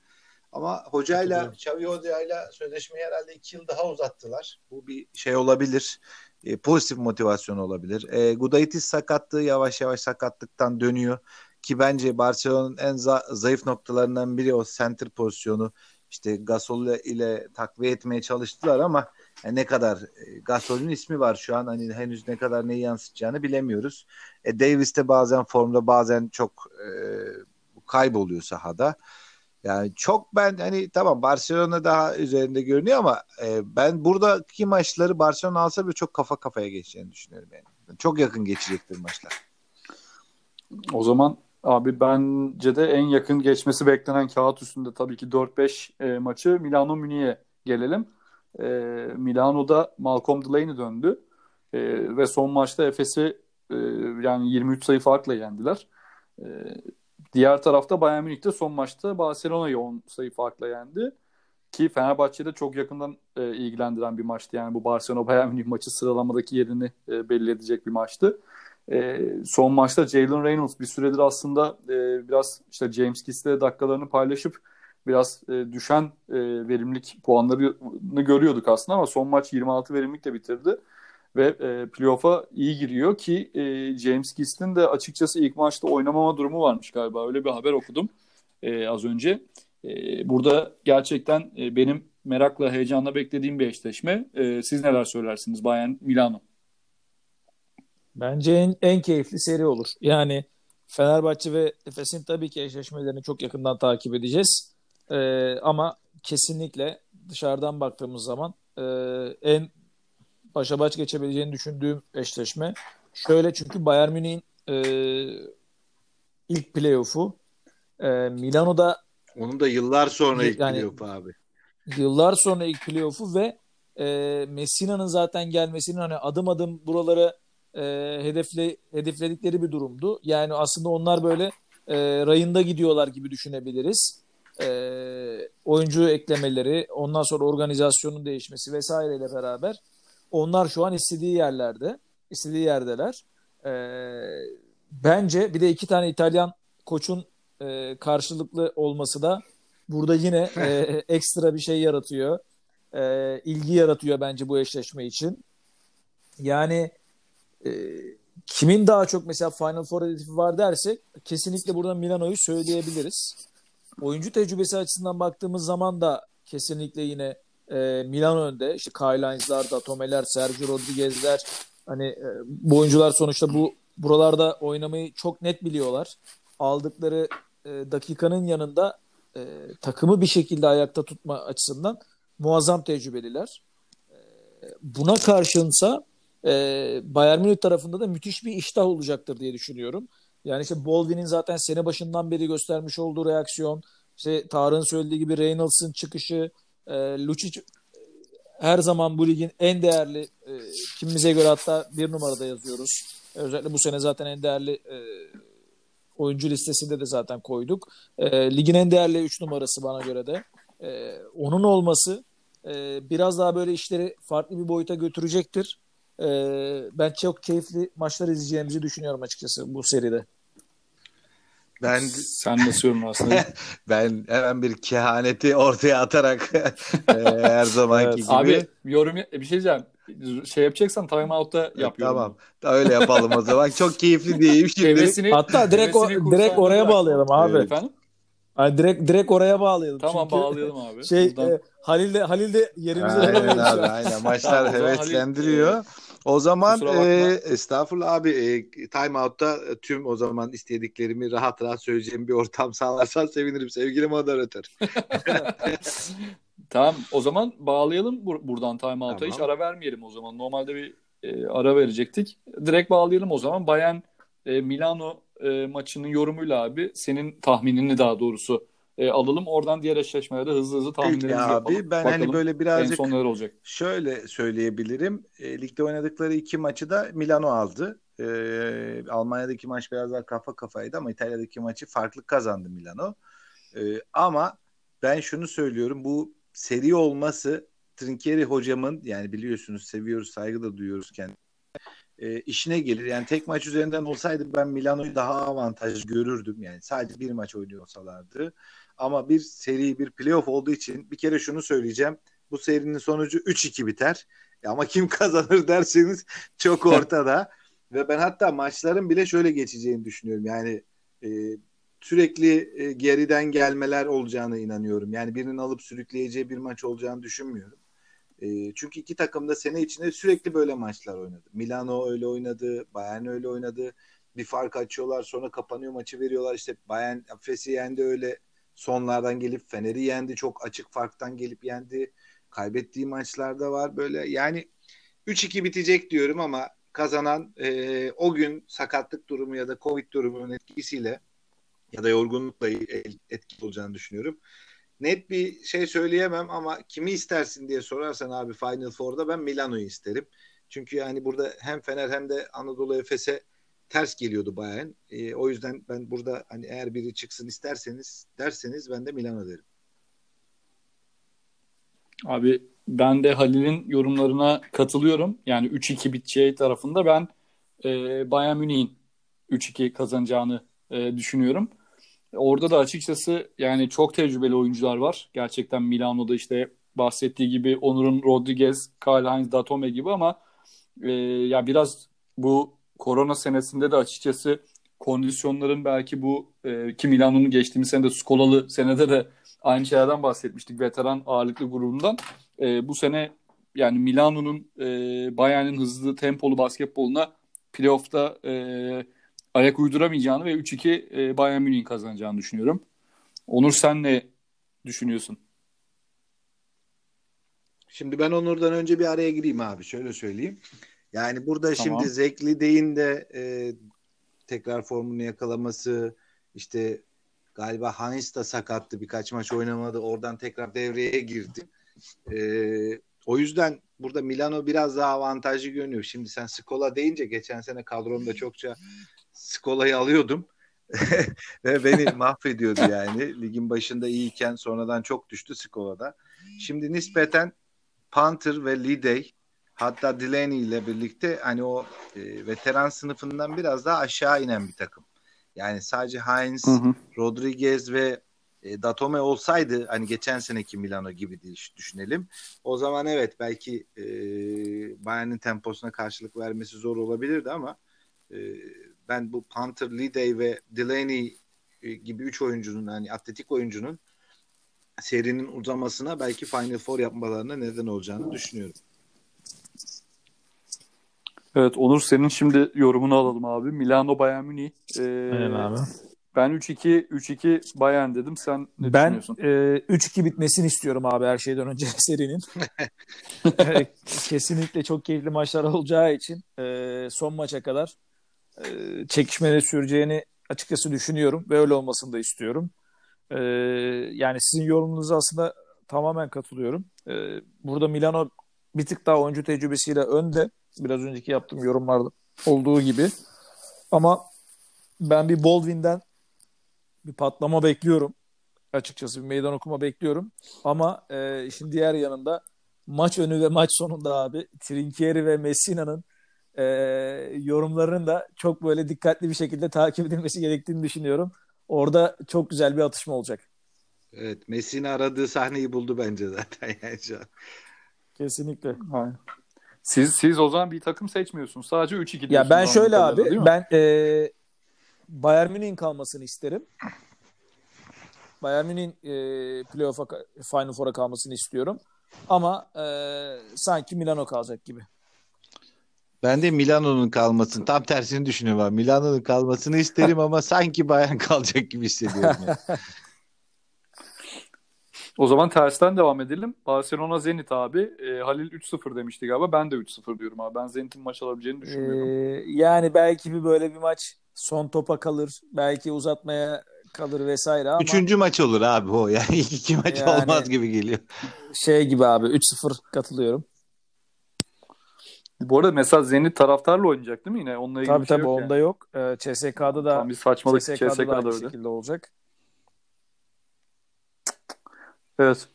Speaker 3: Ama hocayla. Xavi Hoca'yla sözleşmeyi herhalde iki yıl daha uzattılar. Bu bir şey olabilir. E, pozitif motivasyon olabilir. E, Gudaitis sakatlığı yavaş yavaş sakatlıktan dönüyor. Ki bence Barcelona'nın en za- zayıf noktalarından biri o center pozisyonu. İşte Gasol ile takviye etmeye çalıştılar ama yani ne kadar e, Gasol'ün ismi var şu an hani henüz ne kadar neyi yansıtacağını bilemiyoruz. E, Davis de bazen formda bazen çok e, kayboluyor sahada. Yani çok ben hani tamam Barcelona daha üzerinde görünüyor ama e, ben buradaki maçları Barcelona alsa bile çok kafa kafaya geçeceğini düşünüyorum yani. Çok yakın geçecektir maçlar.
Speaker 1: O zaman abi bence de en yakın geçmesi beklenen kağıt üstünde tabii ki 4-5 e, maçı Milano Münih'e gelelim. E, Milano'da Malcolm Delaney döndü. E, ve son maçta Efes'i e, yani 23 sayı farkla yendiler. E, diğer tarafta Bayern Münih de son maçta Barcelona'yı 10 sayı farkla yendi. Ki Fenerbahçe'de çok yakından e, ilgilendiren bir maçtı. Yani bu Barcelona Bayern Münih maçı sıralamadaki yerini e, belli edecek bir maçtı. E, son maçta Jalen Reynolds bir süredir aslında e, biraz işte James Kiss'le dakikalarını paylaşıp biraz e, düşen e, verimlilik puanlarını görüyorduk aslında ama son maç 26 verimlilikle bitirdi ve e, playoff'a iyi giriyor ki e, James Kiss'in de açıkçası ilk maçta oynamama durumu varmış galiba. Öyle bir haber okudum e, az önce. E, burada gerçekten e, benim merakla, heyecanla beklediğim bir eşleşme. E, siz neler söylersiniz Bayern Milano?
Speaker 2: Bence en, en keyifli seri olur. Yani Fenerbahçe ve Efes'in tabii ki eşleşmelerini çok yakından takip edeceğiz. Ee, ama kesinlikle dışarıdan baktığımız zaman e, en başa baş geçebileceğini düşündüğüm eşleşme. Şöyle çünkü Bayern Münih'in e, ilk playoff'u e, Milano'da
Speaker 3: Onun da yıllar sonra ilk
Speaker 2: Yani-
Speaker 3: playoff abi.
Speaker 2: yıllar sonra ilk playoff'u ve e, Messina'nın zaten gelmesinin hani adım adım buraları e, hedefle hedefledikleri bir durumdu. Yani aslında onlar böyle e, rayında gidiyorlar gibi düşünebiliriz. E, oyuncu eklemeleri, ondan sonra organizasyonun değişmesi vesaireyle beraber onlar şu an istediği yerlerde, istediği yerdeler. E, bence bir de iki tane İtalyan koçun e, karşılıklı olması da burada yine e, ekstra bir şey yaratıyor. E, ilgi yaratıyor bence bu eşleşme için. Yani e, kimin daha çok mesela Final Four hedefi var dersek kesinlikle burada Milano'yu söyleyebiliriz. Oyuncu tecrübesi açısından baktığımız zaman da kesinlikle yine e, Milano önde. İşte Kyle Hines'lar, Datomeler, Sergio Rodriguez'ler hani e, bu oyuncular sonuçta bu buralarda oynamayı çok net biliyorlar. Aldıkları e, dakikanın yanında e, takımı bir şekilde ayakta tutma açısından muazzam tecrübeliler. E, buna karşınsa e, Bayern Münih tarafında da müthiş bir iştah olacaktır diye düşünüyorum. Yani işte Baldwin'in zaten sene başından beri göstermiş olduğu reaksiyon, işte Tarık'ın söylediği gibi Reynolds'ın çıkışı, e, Lucic her zaman bu ligin en değerli e, kimimize göre hatta bir numarada yazıyoruz. Özellikle bu sene zaten en değerli e, oyuncu listesinde de zaten koyduk. E, ligin en değerli 3 numarası bana göre de. E, onun olması e, biraz daha böyle işleri farklı bir boyuta götürecektir. E, ben çok keyifli maçlar izleyeceğimizi düşünüyorum açıkçası bu seride.
Speaker 3: Ben
Speaker 1: sen nasıl yorumlarsın?
Speaker 3: ben hemen bir kehaneti ortaya atarak e, her zamanki evet. gibi.
Speaker 1: Abi yorum bir şey diyeceğim. Şey yapacaksan time out'ta yap.
Speaker 3: Tamam. Öyle yapalım o zaman. Çok keyifli diyeyim şimdi.
Speaker 2: Hevesini, Hatta direkt o, direkt oraya bağlayalım abi. Evet. Efendim? Yani direkt direkt oraya bağlayalım.
Speaker 1: Tamam Çünkü bağlayalım abi.
Speaker 2: Şey e, Halil de Halil de yerimize
Speaker 3: aynen abi, aynen. Maçlar heveslendiriyor. Halil, o zaman e, estağfurullah abi e, time out'ta e, tüm o zaman istediklerimi rahat rahat söyleyeceğim bir ortam sağlarsan sevinirim sevgili moderatör.
Speaker 1: tamam o zaman bağlayalım bur- buradan time out'a tamam. hiç ara vermeyelim o zaman. Normalde bir e, ara verecektik. Direkt bağlayalım o zaman. Bayern e, Milano e, maçının yorumuyla abi senin tahminini daha doğrusu e, alalım. Oradan diğer eşleşmelerde hızlı hızlı tahminlerimizi
Speaker 3: abi,
Speaker 1: yapalım.
Speaker 3: Ben hani Bakalım hani böyle birazcık
Speaker 1: en son olacak.
Speaker 3: şöyle söyleyebilirim. E, ligde oynadıkları iki maçı da Milano aldı. E, Almanya'daki maç biraz daha kafa kafaydı ama İtalya'daki maçı farklı kazandı Milano. E, ama ben şunu söylüyorum. Bu seri olması Trinkieri hocamın yani biliyorsunuz seviyoruz saygı da duyuyoruz kendisine e, işine gelir. Yani tek maç üzerinden olsaydı ben Milano'yu daha avantaj görürdüm. Yani sadece bir maç oynuyor olsalardı. Ama bir seri, bir playoff olduğu için bir kere şunu söyleyeceğim. Bu serinin sonucu 3-2 biter. E ama kim kazanır derseniz çok ortada. Ve ben hatta maçların bile şöyle geçeceğini düşünüyorum. Yani e, sürekli e, geriden gelmeler olacağına inanıyorum. Yani birinin alıp sürükleyeceği bir maç olacağını düşünmüyorum. E, çünkü iki takım da sene içinde sürekli böyle maçlar oynadı. Milano öyle oynadı, Bayern öyle oynadı. Bir fark açıyorlar sonra kapanıyor maçı veriyorlar. İşte Bayern Efes'i yendi öyle sonlardan gelip Fener'i yendi. Çok açık farktan gelip yendi. Kaybettiği maçlarda var böyle. Yani 3-2 bitecek diyorum ama kazanan e, o gün sakatlık durumu ya da Covid durumunun etkisiyle ya da yorgunlukla etkili olacağını düşünüyorum net bir şey söyleyemem ama kimi istersin diye sorarsan abi Final Four'da ben Milano'yu isterim. Çünkü yani burada hem Fener hem de Anadolu Efes'e ters geliyordu Bayern. E, o yüzden ben burada hani eğer biri çıksın isterseniz derseniz ben de Milano derim.
Speaker 1: Abi ben de Halil'in yorumlarına katılıyorum. Yani 3-2 biteceği tarafında ben e, Bayern Münih'in 3-2 kazanacağını e, düşünüyorum. Orada da açıkçası yani çok tecrübeli oyuncular var. Gerçekten Milano'da işte bahsettiği gibi Onur'un Rodriguez, Karl-Heinz Datome gibi ama e, ya biraz bu korona senesinde de açıkçası kondisyonların belki bu e, ki Milano'nun geçtiğimiz senede Skolalı senede de aynı şeylerden bahsetmiştik veteran ağırlıklı grubundan. E, bu sene yani Milano'nun e, Bayern'in hızlı tempolu basketboluna playoff'ta e, ayak uyduramayacağını ve 3-2 e, Bayern Münih'in kazanacağını düşünüyorum. Onur sen ne düşünüyorsun?
Speaker 3: Şimdi ben Onur'dan önce bir araya gireyim abi. Şöyle söyleyeyim. Yani burada tamam. şimdi Zekli Dey'in de e, tekrar formunu yakalaması işte galiba Hans da sakattı birkaç maç oynamadı oradan tekrar devreye girdi. E, o yüzden burada Milano biraz daha avantajlı görünüyor. Şimdi sen Skola deyince geçen sene kadromda çokça Skola'yı alıyordum. Ve beni mahvediyordu yani. Ligin başında iyiyken sonradan çok düştü Skola'da. Şimdi nispeten Panther ve Lidey hatta Delaney ile birlikte hani o e, veteran sınıfından biraz daha aşağı inen bir takım. Yani sadece Heinz,
Speaker 1: Hı hı.
Speaker 3: Rodriguez ve e, Datome olsaydı hani geçen seneki Milano gibi düşünelim. O zaman evet belki e, Bayern'in temposuna karşılık vermesi zor olabilirdi ama e, ben bu Panther, Lidey ve Delaney e, gibi üç oyuncunun hani atletik oyuncunun serinin uzamasına belki Final Four yapmalarına neden olacağını düşünüyorum.
Speaker 1: Evet Onur senin şimdi yorumunu alalım abi. Milano Bayern Münih. Ee,
Speaker 2: Aynen abi.
Speaker 1: Ben 3-2 3-2 Bayern dedim. Sen ne
Speaker 2: Ben
Speaker 1: düşünüyorsun?
Speaker 2: e, 3-2 bitmesini istiyorum abi her şeyden önce serinin. Kesinlikle çok keyifli maçlar olacağı için e, son maça kadar e, çekişmeli süreceğini açıkçası düşünüyorum ve öyle olmasını da istiyorum. E, yani sizin yorumunuza aslında tamamen katılıyorum. E, burada Milano bir tık daha oyuncu tecrübesiyle önde. Biraz önceki yaptığım yorumlarda olduğu gibi. Ama ben bir Baldwin'den bir patlama bekliyorum. Açıkçası bir meydan okuma bekliyorum. Ama e, işin diğer yanında maç önü ve maç sonunda abi Trinkieri ve Messina'nın e, yorumlarının da çok böyle dikkatli bir şekilde takip edilmesi gerektiğini düşünüyorum. Orada çok güzel bir atışma olacak.
Speaker 3: Evet Messi'nin aradığı sahneyi buldu bence zaten yani şu an.
Speaker 2: Kesinlikle.
Speaker 1: Aynen. Siz siz o zaman bir takım seçmiyorsunuz. Sadece 3-2 diyorsunuz.
Speaker 2: Ya ben şöyle abi ben e, Bayern Münih'in kalmasını isterim. Bayern Münih'in e, playoff'a Final Four'a kalmasını istiyorum. Ama e, sanki Milano kalacak gibi.
Speaker 3: Ben de Milano'nun kalmasını tam tersini düşünüyorum. Milano'nun kalmasını isterim ama sanki Bayern kalacak gibi hissediyorum. Yani.
Speaker 1: O zaman tersten devam edelim. Barcelona Zenit abi. E, Halil 3-0 demişti galiba. Ben de 3-0 diyorum abi. Ben Zenit'in maç alabileceğini düşünmüyorum.
Speaker 2: Ee, yani belki bir böyle bir maç son topa kalır. Belki uzatmaya kalır vesaire ama
Speaker 3: Üçüncü maç olur abi o. Yani ilk iki maç
Speaker 2: Yani-
Speaker 3: olmaz gibi geliyor.
Speaker 2: şey gibi abi 3-0 katılıyorum.
Speaker 1: Bu arada mesela Zenit taraftarla oynayacak değil mi yine? Onunla ilgili
Speaker 2: Tabii
Speaker 1: bir şey
Speaker 2: tabii
Speaker 1: yok yani.
Speaker 2: onda yok. Ee, CSK'da da
Speaker 1: Tam bir saçmalık.
Speaker 2: CSK'da,
Speaker 1: CSK'da
Speaker 2: da aynı
Speaker 1: öyle.
Speaker 2: şekilde olacak.
Speaker 1: Evet.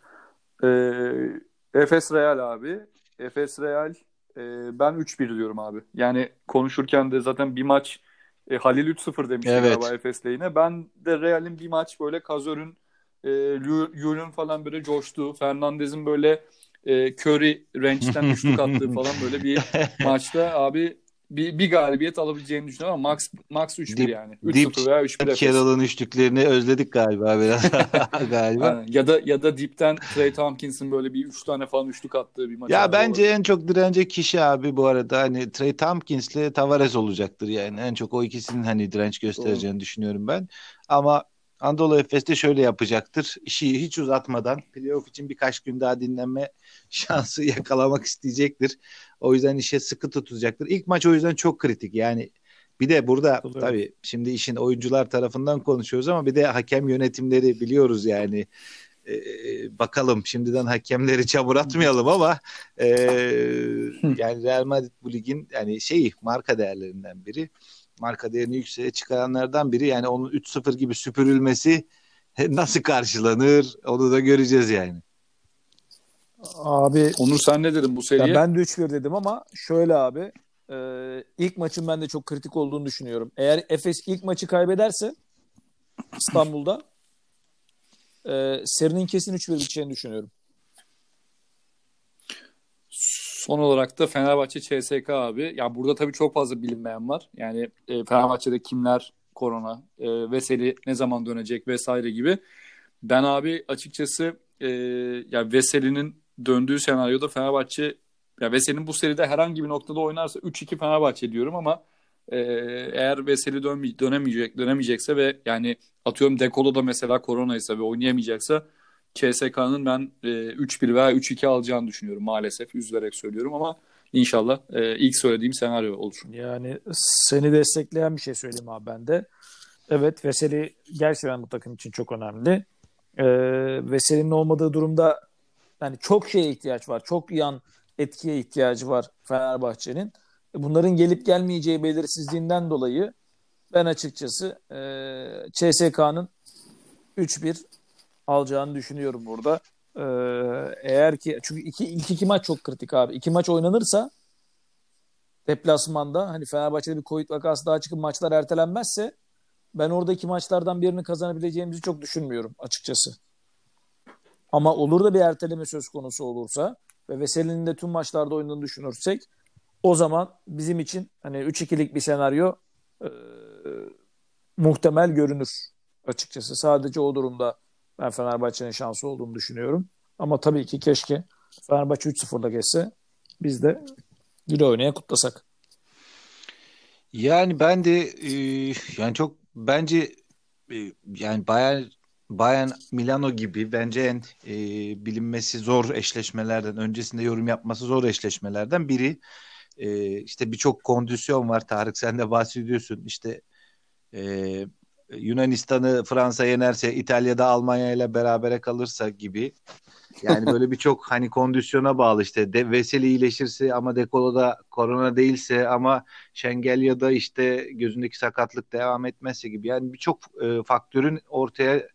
Speaker 1: Ee, Efes Real abi. Efes Real e, ben 3-1 diyorum abi. Yani konuşurken de zaten bir maç e, Halil 3-0 demişti
Speaker 3: Evet.
Speaker 1: galiba Efes'le yine. Ben de Real'in bir maç böyle Kazör'ün e, Luy'un falan böyle coştuğu, Fernandez'in böyle e, Curry range'den üçlük attığı falan böyle bir maçta abi bir, bir galibiyet alabileceğini düşünüyorum ama max max 3-1
Speaker 3: Dip-
Speaker 1: yani.
Speaker 3: dip-
Speaker 1: 3-0 veya 3-1 Efes.
Speaker 3: Carroll'ın üçlüklerini özledik galiba biraz. galiba.
Speaker 1: Aynen. Ya da ya da dipten Trey Tompkins'in böyle bir 3 tane falan üçlük attığı bir maç.
Speaker 3: Ya bence
Speaker 1: olabilir.
Speaker 3: en çok direnecek kişi abi bu arada hani Trey Tompkins'le Tavares olacaktır yani. En çok o ikisinin hani direnç göstereceğini düşünüyorum ben. Ama Anadolu Efes de şöyle yapacaktır. İşi hiç uzatmadan playoff için birkaç gün daha dinlenme şansı yakalamak isteyecektir. O yüzden işe sıkı tutacaktır. İlk maç o yüzden çok kritik. Yani bir de burada
Speaker 2: Katılıyorum.
Speaker 3: tabii şimdi işin oyuncular tarafından konuşuyoruz ama bir de hakem yönetimleri biliyoruz yani. Ee, bakalım şimdiden hakemleri çamur atmayalım ama ee, yani Real Madrid bu ligin yani şey marka değerlerinden biri. Marka değerini yükseğe çıkaranlardan biri. Yani onun 3-0 gibi süpürülmesi nasıl karşılanır onu da göreceğiz yani.
Speaker 2: Abi
Speaker 1: Onur sen ne dedin bu
Speaker 2: ya
Speaker 1: seriye?
Speaker 2: ben de 3-1 dedim ama şöyle abi e, ilk maçın ben de çok kritik olduğunu düşünüyorum. Eğer Efes ilk maçı kaybederse İstanbul'da e, serinin kesin 3-1 biteceğini düşünüyorum.
Speaker 1: Son olarak da Fenerbahçe CSK abi. Ya burada tabii çok fazla bilinmeyen var. Yani e, Fenerbahçe'de kimler korona, e, Veseli ne zaman dönecek vesaire gibi. Ben abi açıkçası e, ya Veseli'nin döndüğü senaryoda Fenerbahçe ya Veseli'nin bu seride herhangi bir noktada oynarsa 3-2 Fenerbahçe diyorum ama e, eğer Veseli dönme- dönemeyecek dönemeyecekse ve yani atıyorum Dekolo da mesela koronaysa ve oynayamayacaksa CSK'nın ben e, 3-1 veya 3-2 alacağını düşünüyorum maalesef. Üzülerek söylüyorum ama inşallah e, ilk söylediğim senaryo olur.
Speaker 2: Yani seni destekleyen bir şey söyleyeyim abi ben de. Evet Veseli gerçekten bu takım için çok önemli. Ee, Veseli'nin olmadığı durumda yani çok şeye ihtiyaç var. Çok yan etkiye ihtiyacı var Fenerbahçe'nin. E, bunların gelip gelmeyeceği belirsizliğinden dolayı ben açıkçası e, CSK'nın 3-1 alacağını düşünüyorum burada. E, eğer ki çünkü iki, ilk iki maç çok kritik abi. İki maç oynanırsa deplasmanda hani Fenerbahçe'de bir Covid vakası daha çıkıp maçlar ertelenmezse ben oradaki maçlardan birini kazanabileceğimizi çok düşünmüyorum açıkçası. Ama olur da bir erteleme söz konusu olursa ve Veseli'nin de tüm maçlarda oynadığını düşünürsek o zaman bizim için hani 3-2'lik bir senaryo e, muhtemel görünür açıkçası. Sadece o durumda ben Fenerbahçe'nin şansı olduğunu düşünüyorum. Ama tabii ki keşke Fenerbahçe 3-0'da geçse biz de güle oynaya kutlasak.
Speaker 3: Yani ben de e, yani çok bence e, yani Bayern Bayern Milano gibi bence en e, bilinmesi zor eşleşmelerden öncesinde yorum yapması zor eşleşmelerden biri. E, işte birçok kondisyon var. Tarık sen de bahsediyorsun. İşte e, Yunanistan'ı Fransa yenerse İtalya'da Almanya ile berabere kalırsa gibi. Yani böyle birçok hani kondisyona bağlı işte de, Veseli iyileşirse ama Dekolo'da korona değilse ama Şengelya'da işte gözündeki sakatlık devam etmezse gibi. Yani birçok e, faktörün ortaya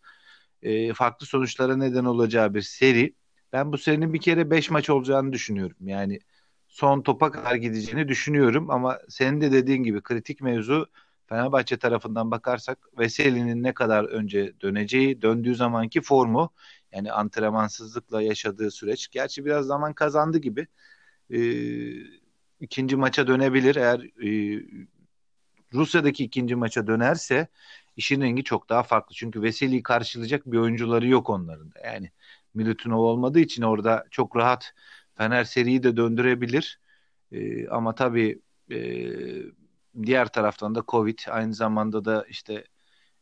Speaker 3: e, farklı sonuçlara neden olacağı bir seri. Ben bu serinin bir kere 5 maç olacağını düşünüyorum. Yani son topa kadar gideceğini düşünüyorum ama senin de dediğin gibi kritik mevzu Fenerbahçe tarafından bakarsak Veseli'nin ne kadar önce döneceği, döndüğü zamanki formu yani antrenmansızlıkla yaşadığı süreç. Gerçi biraz zaman kazandı gibi. Ee, ikinci maça dönebilir. Eğer e, Rusya'daki ikinci maça dönerse işin rengi çok daha farklı. Çünkü Veseli'yi karşılayacak bir oyuncuları yok onların da. Yani Milutinov olmadığı için orada çok rahat Fener seriyi de döndürebilir. Ee, ama tabii e, diğer taraftan da Covid aynı zamanda da işte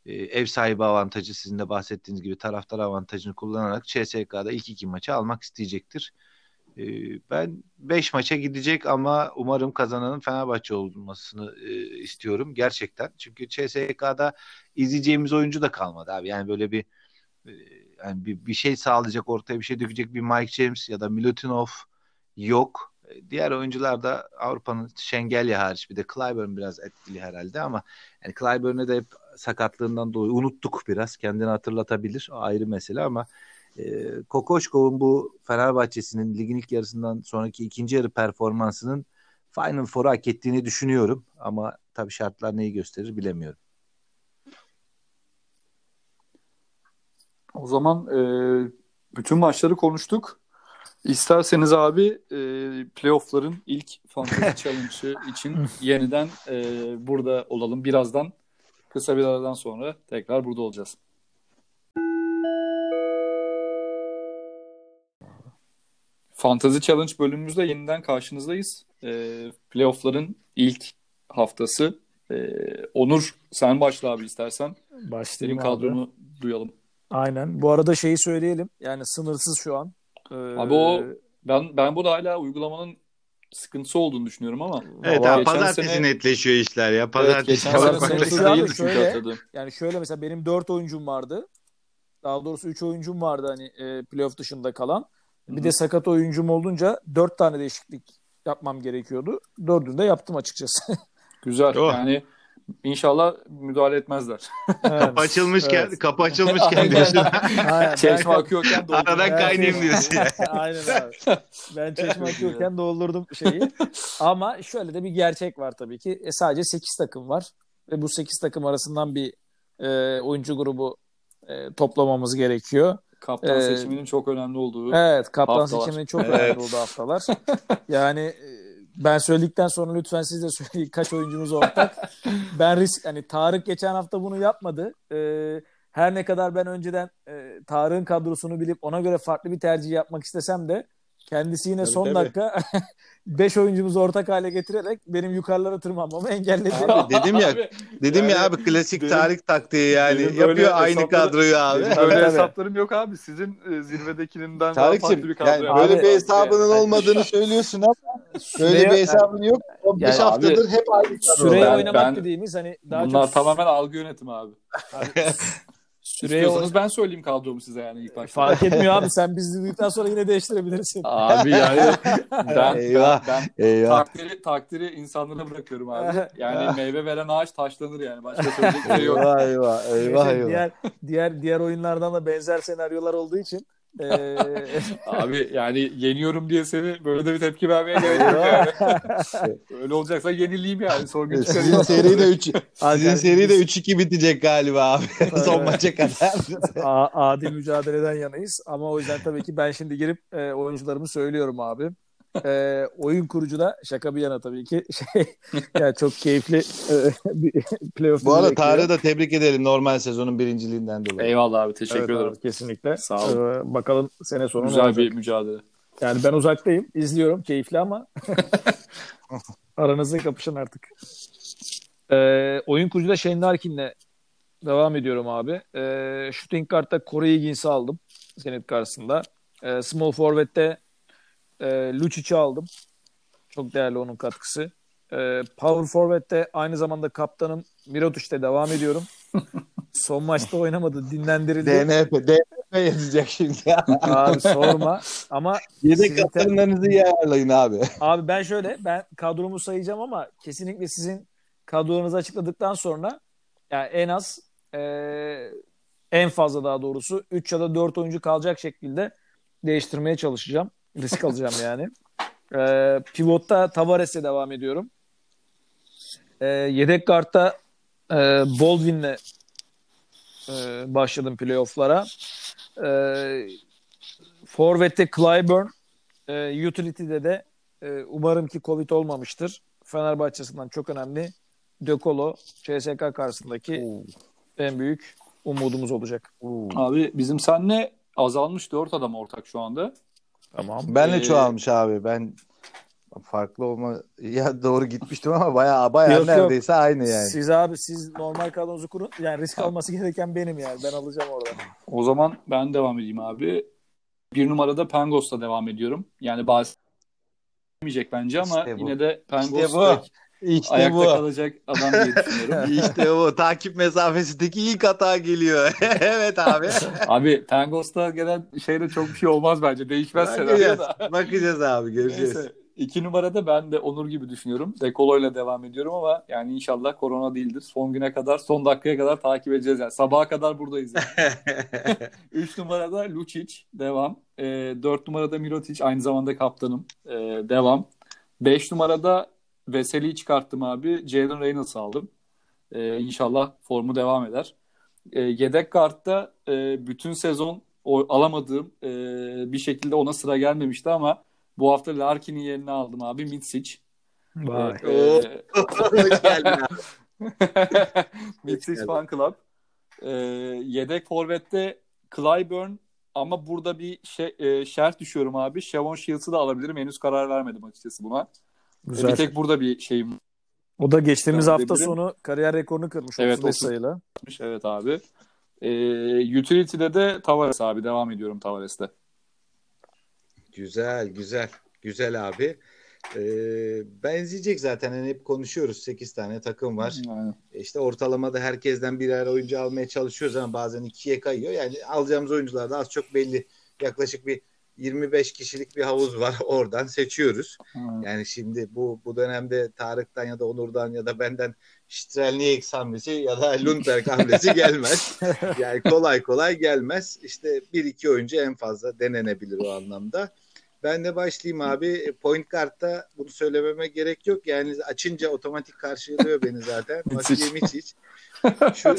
Speaker 3: e, ev sahibi avantajı sizin de bahsettiğiniz gibi taraftar avantajını kullanarak CSK'da ilk iki maçı almak isteyecektir. E, ben 5 maça gidecek ama umarım kazananın Fenerbahçe olmasını e, istiyorum gerçekten. Çünkü CSK'da izleyeceğimiz oyuncu da kalmadı abi. Yani böyle bir e, yani bir, bir şey sağlayacak ortaya bir şey dökecek bir Mike James ya da Milutinov yok. E, diğer oyuncular da Avrupa'nın Şengelya hariç bir de Clyburn biraz etkili herhalde ama yani Clyburn'e de hep sakatlığından dolayı unuttuk biraz. Kendini hatırlatabilir. Ayrı mesele ama e, Kokoşkov'un bu Fenerbahçe'sinin ligin ilk yarısından sonraki ikinci yarı performansının Final Four'u hak ettiğini düşünüyorum. Ama tabii şartlar neyi gösterir bilemiyorum.
Speaker 1: O zaman e, bütün maçları konuştuk. İsterseniz abi e, playoff'ların ilk Fantasy Challenge'ı için yeniden e, burada olalım. Birazdan kısa bir aradan sonra tekrar burada olacağız. Fantasy Challenge bölümümüzde yeniden karşınızdayız. E, playoff'ların ilk haftası. E, Onur sen başla abi istersen.
Speaker 2: Başlayayım
Speaker 1: Benim
Speaker 2: abi.
Speaker 1: kadronu duyalım.
Speaker 2: Aynen. Bu arada şeyi söyleyelim. Yani sınırsız şu an. Ee,
Speaker 1: Abi o ben ben bu da hala uygulamanın sıkıntısı olduğunu düşünüyorum ama.
Speaker 3: Evet abi
Speaker 1: geçen
Speaker 3: pazartesi
Speaker 1: sene-
Speaker 3: netleşiyor işler ya.
Speaker 1: Evet,
Speaker 3: Pazartesi
Speaker 1: geçen
Speaker 2: Pazar
Speaker 1: sene sınırsız değildi
Speaker 2: Şöyle-
Speaker 1: hatırladım.
Speaker 2: Yani şöyle mesela benim 4 oyuncum vardı. Daha doğrusu 3 oyuncum vardı hani e, playoff dışında kalan. Bir de sakat oyuncum olunca 4 tane değişiklik yapmam gerekiyordu. Dördünü de yaptım açıkçası.
Speaker 1: Güzel.
Speaker 3: Oh.
Speaker 1: Yani inşallah müdahale etmezler.
Speaker 3: Kapı açılmışken,
Speaker 2: Evet.
Speaker 3: kapı açılmışken diyorsun.
Speaker 2: Aynen.
Speaker 1: Çeşme akıyorken doldu.
Speaker 3: Aradan kaynayayım diyorsun.
Speaker 2: Aynen abi. Ben çeşme akıyorken doldurdum şeyi. Ama şöyle de bir gerçek var tabii ki. E, sadece 8 takım var. Ve bu 8 takım arasından bir e, oyuncu grubu e, toplamamız gerekiyor.
Speaker 1: Kaptan
Speaker 2: Ee,
Speaker 1: seçiminin çok önemli olduğu.
Speaker 2: Evet, kaptan
Speaker 1: Haftalar.
Speaker 2: seçiminin çok
Speaker 3: Evet.
Speaker 2: önemli olduğu haftalar. Yani e, ben söyledikten sonra lütfen siz de söyleyin kaç oyuncumuz ortak. ben risk hani Tarık geçen hafta bunu yapmadı. Ee, her ne kadar ben önceden e, Tarık'ın kadrosunu bilip ona göre farklı bir tercih yapmak istesem de kendisi yine
Speaker 3: Tabii,
Speaker 2: son
Speaker 3: tabii.
Speaker 2: dakika 5 oyuncumuzu ortak hale getirerek benim yukarılara tırmanmamı engelledi.
Speaker 3: Abi dedim ya
Speaker 1: Abi,
Speaker 3: dedim ya
Speaker 1: Yani
Speaker 3: abi klasik
Speaker 1: benim-
Speaker 3: Tarık taktiği yani. Yapıyor aynı kadroyu abi.
Speaker 1: böyle
Speaker 2: tabii.
Speaker 1: hesaplarım yok abi. Sizin e, zirvedekinden daha farklı bir kadro
Speaker 3: yani
Speaker 1: yaptınız.
Speaker 3: böyle
Speaker 2: Abi-
Speaker 3: bir hesabının
Speaker 1: Yani-
Speaker 3: olmadığını söylüyorsun ama böyle bir hesabın yok. 15
Speaker 2: Yani
Speaker 3: haftadır hep aynı kadro.
Speaker 2: Süreye
Speaker 1: Ben-
Speaker 2: oynamak
Speaker 1: ben-
Speaker 2: dediğimiz hani daha
Speaker 1: Bunlar
Speaker 2: çok
Speaker 1: tamamen algı yönetimi abi.
Speaker 2: Süreye
Speaker 1: İstiyorsanız ben söyleyeyim kadromu size yani ilk başta.
Speaker 2: fark etmiyor abi. Sen bizi duyduktan sonra yine değiştirebilirsin.
Speaker 1: Abi yani ben,
Speaker 3: Eyvah.
Speaker 1: ben, ben
Speaker 3: Eyvah.
Speaker 1: takdiri, takdiri insanlara bırakıyorum abi. Yani meyve veren ağaç taşlanır yani. Başka söyleyecek bir şey yok.
Speaker 3: Eyvah eyvah eyvah eyvah.
Speaker 2: diğer diğer diğer oyunlardan da benzer senaryolar olduğu için
Speaker 1: Abi yani yeniyorum diye seni böyle de bir tepki vermeye gerek yok yani. Öyle olacaksa yenileyim yani. Sorgun
Speaker 3: Sizin
Speaker 1: çıkarayım.
Speaker 3: seri de 3 sizin seri de
Speaker 2: biz-
Speaker 3: 3-2 bitecek galiba abi. Son maça kadar.
Speaker 2: A- adil mücadeleden yanayız. Ama o yüzden tabii ki ben şimdi girip e, oyuncularımı söylüyorum abi. E, oyun kurucu da şaka bir yana tabii ki şey yani çok keyifli e, bir playoff
Speaker 3: Bu arada. Tarık'ı da tebrik edelim normal sezonun birinciliğinden dolayı.
Speaker 1: Eyvallah abi teşekkür
Speaker 2: Evet
Speaker 1: ederim.
Speaker 2: abi, kesinlikle.
Speaker 1: Sağ olun.
Speaker 2: Ee, bakalım sene sonu
Speaker 1: Güzel
Speaker 2: olacak.
Speaker 1: bir mücadele.
Speaker 2: Yani ben uzaktayım. izliyorum. Keyifli ama aranızda kapışın artık. Ee, oyun kurucuda Shane Larkin'le devam ediyorum abi. Ee, shooting guard'da Corey Higgins'i aldım. Zenit karşısında. Ee, small forward'de e, Lucic'i aldım. Çok değerli onun katkısı. Ee, power forward'de aynı zamanda kaptanım Mirotic'te devam ediyorum. Son maçta oynamadı. Dinlendirildi.
Speaker 3: DNP, DNP yazacak şimdi.
Speaker 2: Abi sorma. Ama
Speaker 3: Yedek kaptanlarınızı iyi ayarlayın abi.
Speaker 2: Abi ben şöyle ben kadromu sayacağım ama kesinlikle sizin kadrolarınızı açıkladıktan sonra yani en az eee, en fazla daha doğrusu 3 ya da 4 oyuncu kalacak şekilde değiştirmeye çalışacağım. Risk alacağım yani. Eee pivotta Tavares'e devam ediyorum. Eee yedek kartta eee Baldwin'le eee, başladım playoff'lara. Eee Forvet'te Clyburn, e, Utility'de de e, umarım ki Covid olmamıştır. Fenerbahçe açısından çok önemli. De Colo, CSK karşısındaki en büyük umudumuz olacak.
Speaker 1: Abi bizim senle azalmış 4 adam ortak şu anda.
Speaker 2: Tamam.
Speaker 3: Ben de
Speaker 1: Ee,
Speaker 3: çoğalmış abi. Ben farklı olma ya doğru gitmiştim ama bayağı bayağı
Speaker 2: Yok, yok.
Speaker 3: neredeyse aynı yani.
Speaker 2: Siz abi siz normal kadronuzu kurun. Yani risk alması gereken benim yani. Ben alacağım orada.
Speaker 1: O zaman ben devam edeyim abi. Bir numarada Pangos'la devam ediyorum. Yani bazı bence ama
Speaker 3: İşte bu.
Speaker 1: yine de Pangos
Speaker 3: İşte bu. İşte
Speaker 1: ayakta
Speaker 3: bu.
Speaker 1: kalacak adam diye düşünüyorum.
Speaker 3: İşte bu. Takip mesafesindeki ilk hata geliyor. evet abi.
Speaker 1: abi Pangos'ta gelen şeyde çok bir şey olmaz bence. Değişmez senaryo
Speaker 3: Bakacağız.
Speaker 1: da.
Speaker 3: Bakacağız abi. Göreceğiz.
Speaker 1: Neyse. İki numarada ben de Onur gibi düşünüyorum. Dekolo'yla devam ediyorum ama yani inşallah korona değildir. Son güne kadar, son dakikaya kadar takip edeceğiz. Yani sabaha kadar buradayız. Yani. Üç numarada Lucic, devam. E, dört numarada Mirotic, aynı zamanda kaptanım. E, devam. Beş numarada Veseli'yi çıkarttım abi. Jalen Reynolds aldım. E, inşallah formu devam eder. E, yedek kartta e, bütün sezon o, alamadığım e, bir şekilde ona sıra gelmemişti ama bu hafta Larkin'in yerini aldım abi. Mitsic.
Speaker 2: Vay.
Speaker 1: E,
Speaker 3: Hoş geldin abi.
Speaker 1: Mitsic
Speaker 3: geldin.
Speaker 1: Fan Club. E, yedek forvette Clyburn ama burada bir şey, e, şert düşüyorum abi. Shavon Shields'ı da alabilirim. Henüz karar vermedim açıkçası buna.
Speaker 2: Güzel.
Speaker 1: bir tek burada bir şeyim
Speaker 2: O da geçtiğimiz
Speaker 1: Ben
Speaker 2: hafta
Speaker 1: edebilirim.
Speaker 2: sonu kariyer rekorunu kırmış
Speaker 1: Evet,
Speaker 2: 35
Speaker 1: otuz.
Speaker 2: sayıyla.
Speaker 1: Evet abi. E, utility'de de Tavares abi. Devam ediyorum Tavares'te.
Speaker 3: Güzel, güzel. Güzel abi. Ee, benzeyecek zaten. Hani hep konuşuyoruz. 8 tane takım var.
Speaker 1: Aynen.
Speaker 3: E İşte ortalamada herkesten birer oyuncu almaya çalışıyoruz ama bazen ikiye kayıyor. Yani alacağımız oyuncular da az çok belli. Yaklaşık bir 25 kişilik bir havuz var. Oradan seçiyoruz.
Speaker 1: Aynen.
Speaker 3: Yani şimdi bu bu dönemde Tarık'tan ya da Onur'dan ya da benden Strelnieks hamlesi ya da Lundberg hamlesi gelmez. Yani kolay kolay gelmez. İşte bir iki oyuncu en fazla denenebilir o anlamda. Ben de başlayayım abi. Point guard'da bunu söylememe gerek yok. Yani açınca otomatik karşılıyor beni zaten. Vasile Miçic. Şu.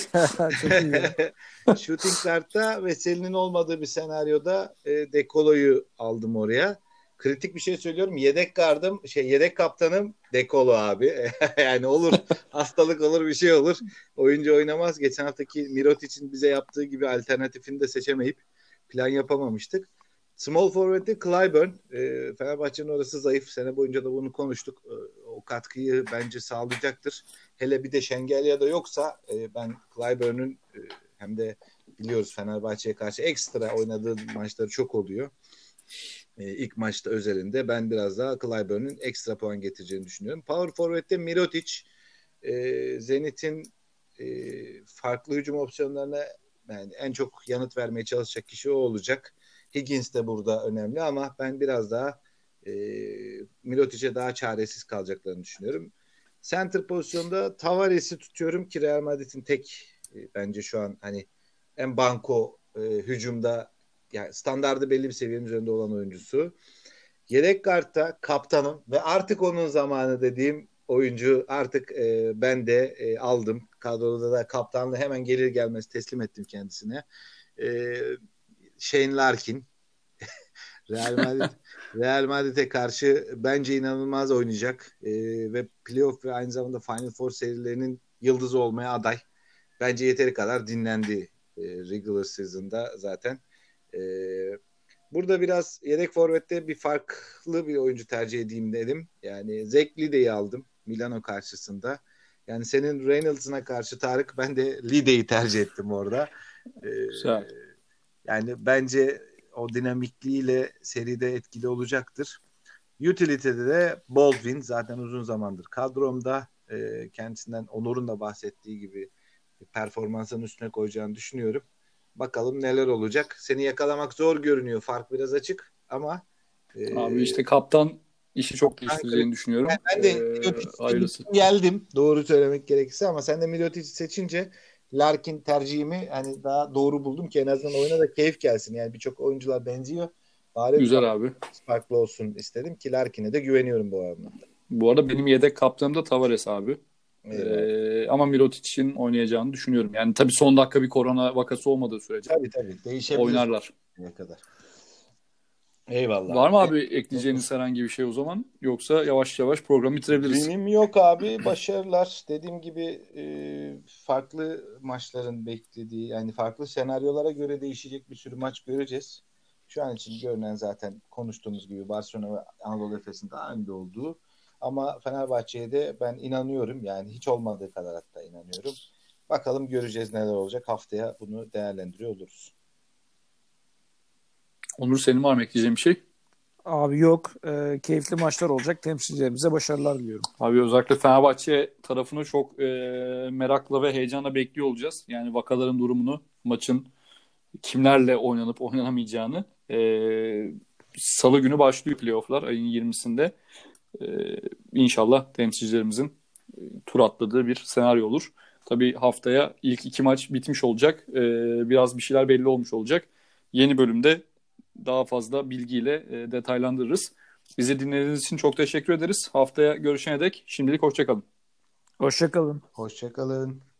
Speaker 3: Shooting guard'da Veseli'nin olmadığı bir senaryoda e, Dekolo'yu aldım oraya. Kritik bir şey söylüyorum. Yedek gardım, şey yedek kaptanım Dekolo abi. yani olur hastalık olur bir şey olur. Oyuncu oynamaz. Geçen haftaki Mirotic'in bize yaptığı gibi alternatifini de seçemeyip plan yapamamıştık. Small forward'de Clyburn. E, Fenerbahçe'nin orası zayıf. Sene boyunca da bunu konuştuk. E, o katkıyı bence sağlayacaktır. Hele bir de Şengelya yoksa e, ben Clyburn'un e, hem de biliyoruz Fenerbahçe'ye karşı ekstra oynadığı maçları çok oluyor. E, ilk maçta özelinde ben biraz daha Clyburn'un ekstra puan getireceğini düşünüyorum. Power Forward'de Mirotic e, Zenit'in e, farklı hücum opsiyonlarına Yani en çok yanıt vermeye çalışacak kişi o olacak. Higgins de burada önemli ama ben biraz daha e, Milotic'e daha çaresiz kalacaklarını düşünüyorum. Center pozisyonda Tavares'i tutuyorum ki Real Madrid'in tek e, bence şu an hani en banko e, hücumda yani standardı belli bir seviyenin üzerinde olan oyuncusu. Yedek kartta kaptanım ve artık onun zamanı dediğim oyuncu artık e, ben de e, aldım. Kadroda da kaptanlığı hemen gelir gelmez teslim ettim kendisine. E, Shane Larkin Real Madrid Real Madrid'e karşı bence inanılmaz oynayacak e, ve playoff ve aynı zamanda Final Four serilerinin yıldızı olmaya aday. Bence yeteri kadar dinlendi e, regular season'da zaten. E, burada biraz yedek forvette bir farklı bir oyuncu tercih edeyim dedim. Yani Zek Lide'yi aldım Milano karşısında. Yani senin Reynolds'ına karşı Tarık ben de Lide'yi tercih ettim orada. E,
Speaker 1: Güzel.
Speaker 3: Yani bence o dinamikliğiyle seride etkili olacaktır. Utility'de de Baldwin zaten uzun zamandır kadromda e, kendisinden Onur'un da bahsettiği gibi performansın üstüne koyacağını düşünüyorum. Bakalım neler olacak. Seni yakalamak zor görünüyor. Fark biraz açık ama e,
Speaker 1: Abi işte kaptan işi çok değiştireceğini düşünüyorum.
Speaker 3: ben de
Speaker 1: Ee,
Speaker 3: geldim doğru söylemek gerekirse ama sen de Milotic seçince Larkin tercihimi hani daha doğru buldum ki en azından oyuna da keyif gelsin. Yani birçok oyuncular benziyor. Bari
Speaker 1: Güzel abi.
Speaker 3: farklı olsun istedim ki Larkin'e de güveniyorum bu anlamda.
Speaker 1: Bu arada benim yedek kaptanım da Tavares abi.
Speaker 3: Eyvallah.
Speaker 1: Ee, ama Mirotic'in oynayacağını düşünüyorum. Yani tabii son dakika bir korona vakası olmadığı sürece
Speaker 3: Tabii tabii. Değişebilir.
Speaker 1: oynarlar.
Speaker 3: Ne kadar. Eyvallah.
Speaker 1: Var mı abi ekleyeceğiniz herhangi bir şey o zaman? Yoksa yavaş yavaş programı bitirebiliriz.
Speaker 3: Benim yok abi. Başarılar. Dediğim gibi e, farklı maçların beklediği yani farklı senaryolara göre değişecek bir sürü maç göreceğiz. Şu an için görünen zaten konuştuğumuz gibi Barcelona ve Anadolu Efes'in daha önde olduğu. Ama Fenerbahçe'ye de ben inanıyorum. Yani hiç olmadığı kadar hatta inanıyorum. Bakalım göreceğiz neler olacak. Haftaya bunu değerlendiriyor oluruz.
Speaker 1: Onur senin var mı ekleyeceğin bir şey?
Speaker 2: Abi yok. Ee, keyifli maçlar olacak. Temsilcilerimize başarılar diliyorum.
Speaker 1: Abi özellikle Fenerbahçe tarafını çok e, merakla ve heyecanla bekliyor olacağız. Yani vakaların durumunu, maçın kimlerle oynanıp oynanamayacağını. E, Salı günü başlıyor playofflar ayın 20'sinde. E, inşallah temsilcilerimizin e, tur atladığı bir senaryo olur. Tabii haftaya ilk iki maç bitmiş olacak. E, biraz bir şeyler belli olmuş olacak. Yeni bölümde daha fazla bilgiyle e, detaylandırırız. Bizi dinlediğiniz için çok teşekkür ederiz. Haftaya görüşene dek şimdilik hoşçakalın.
Speaker 2: Hoşçakalın.
Speaker 3: Hoşçakalın.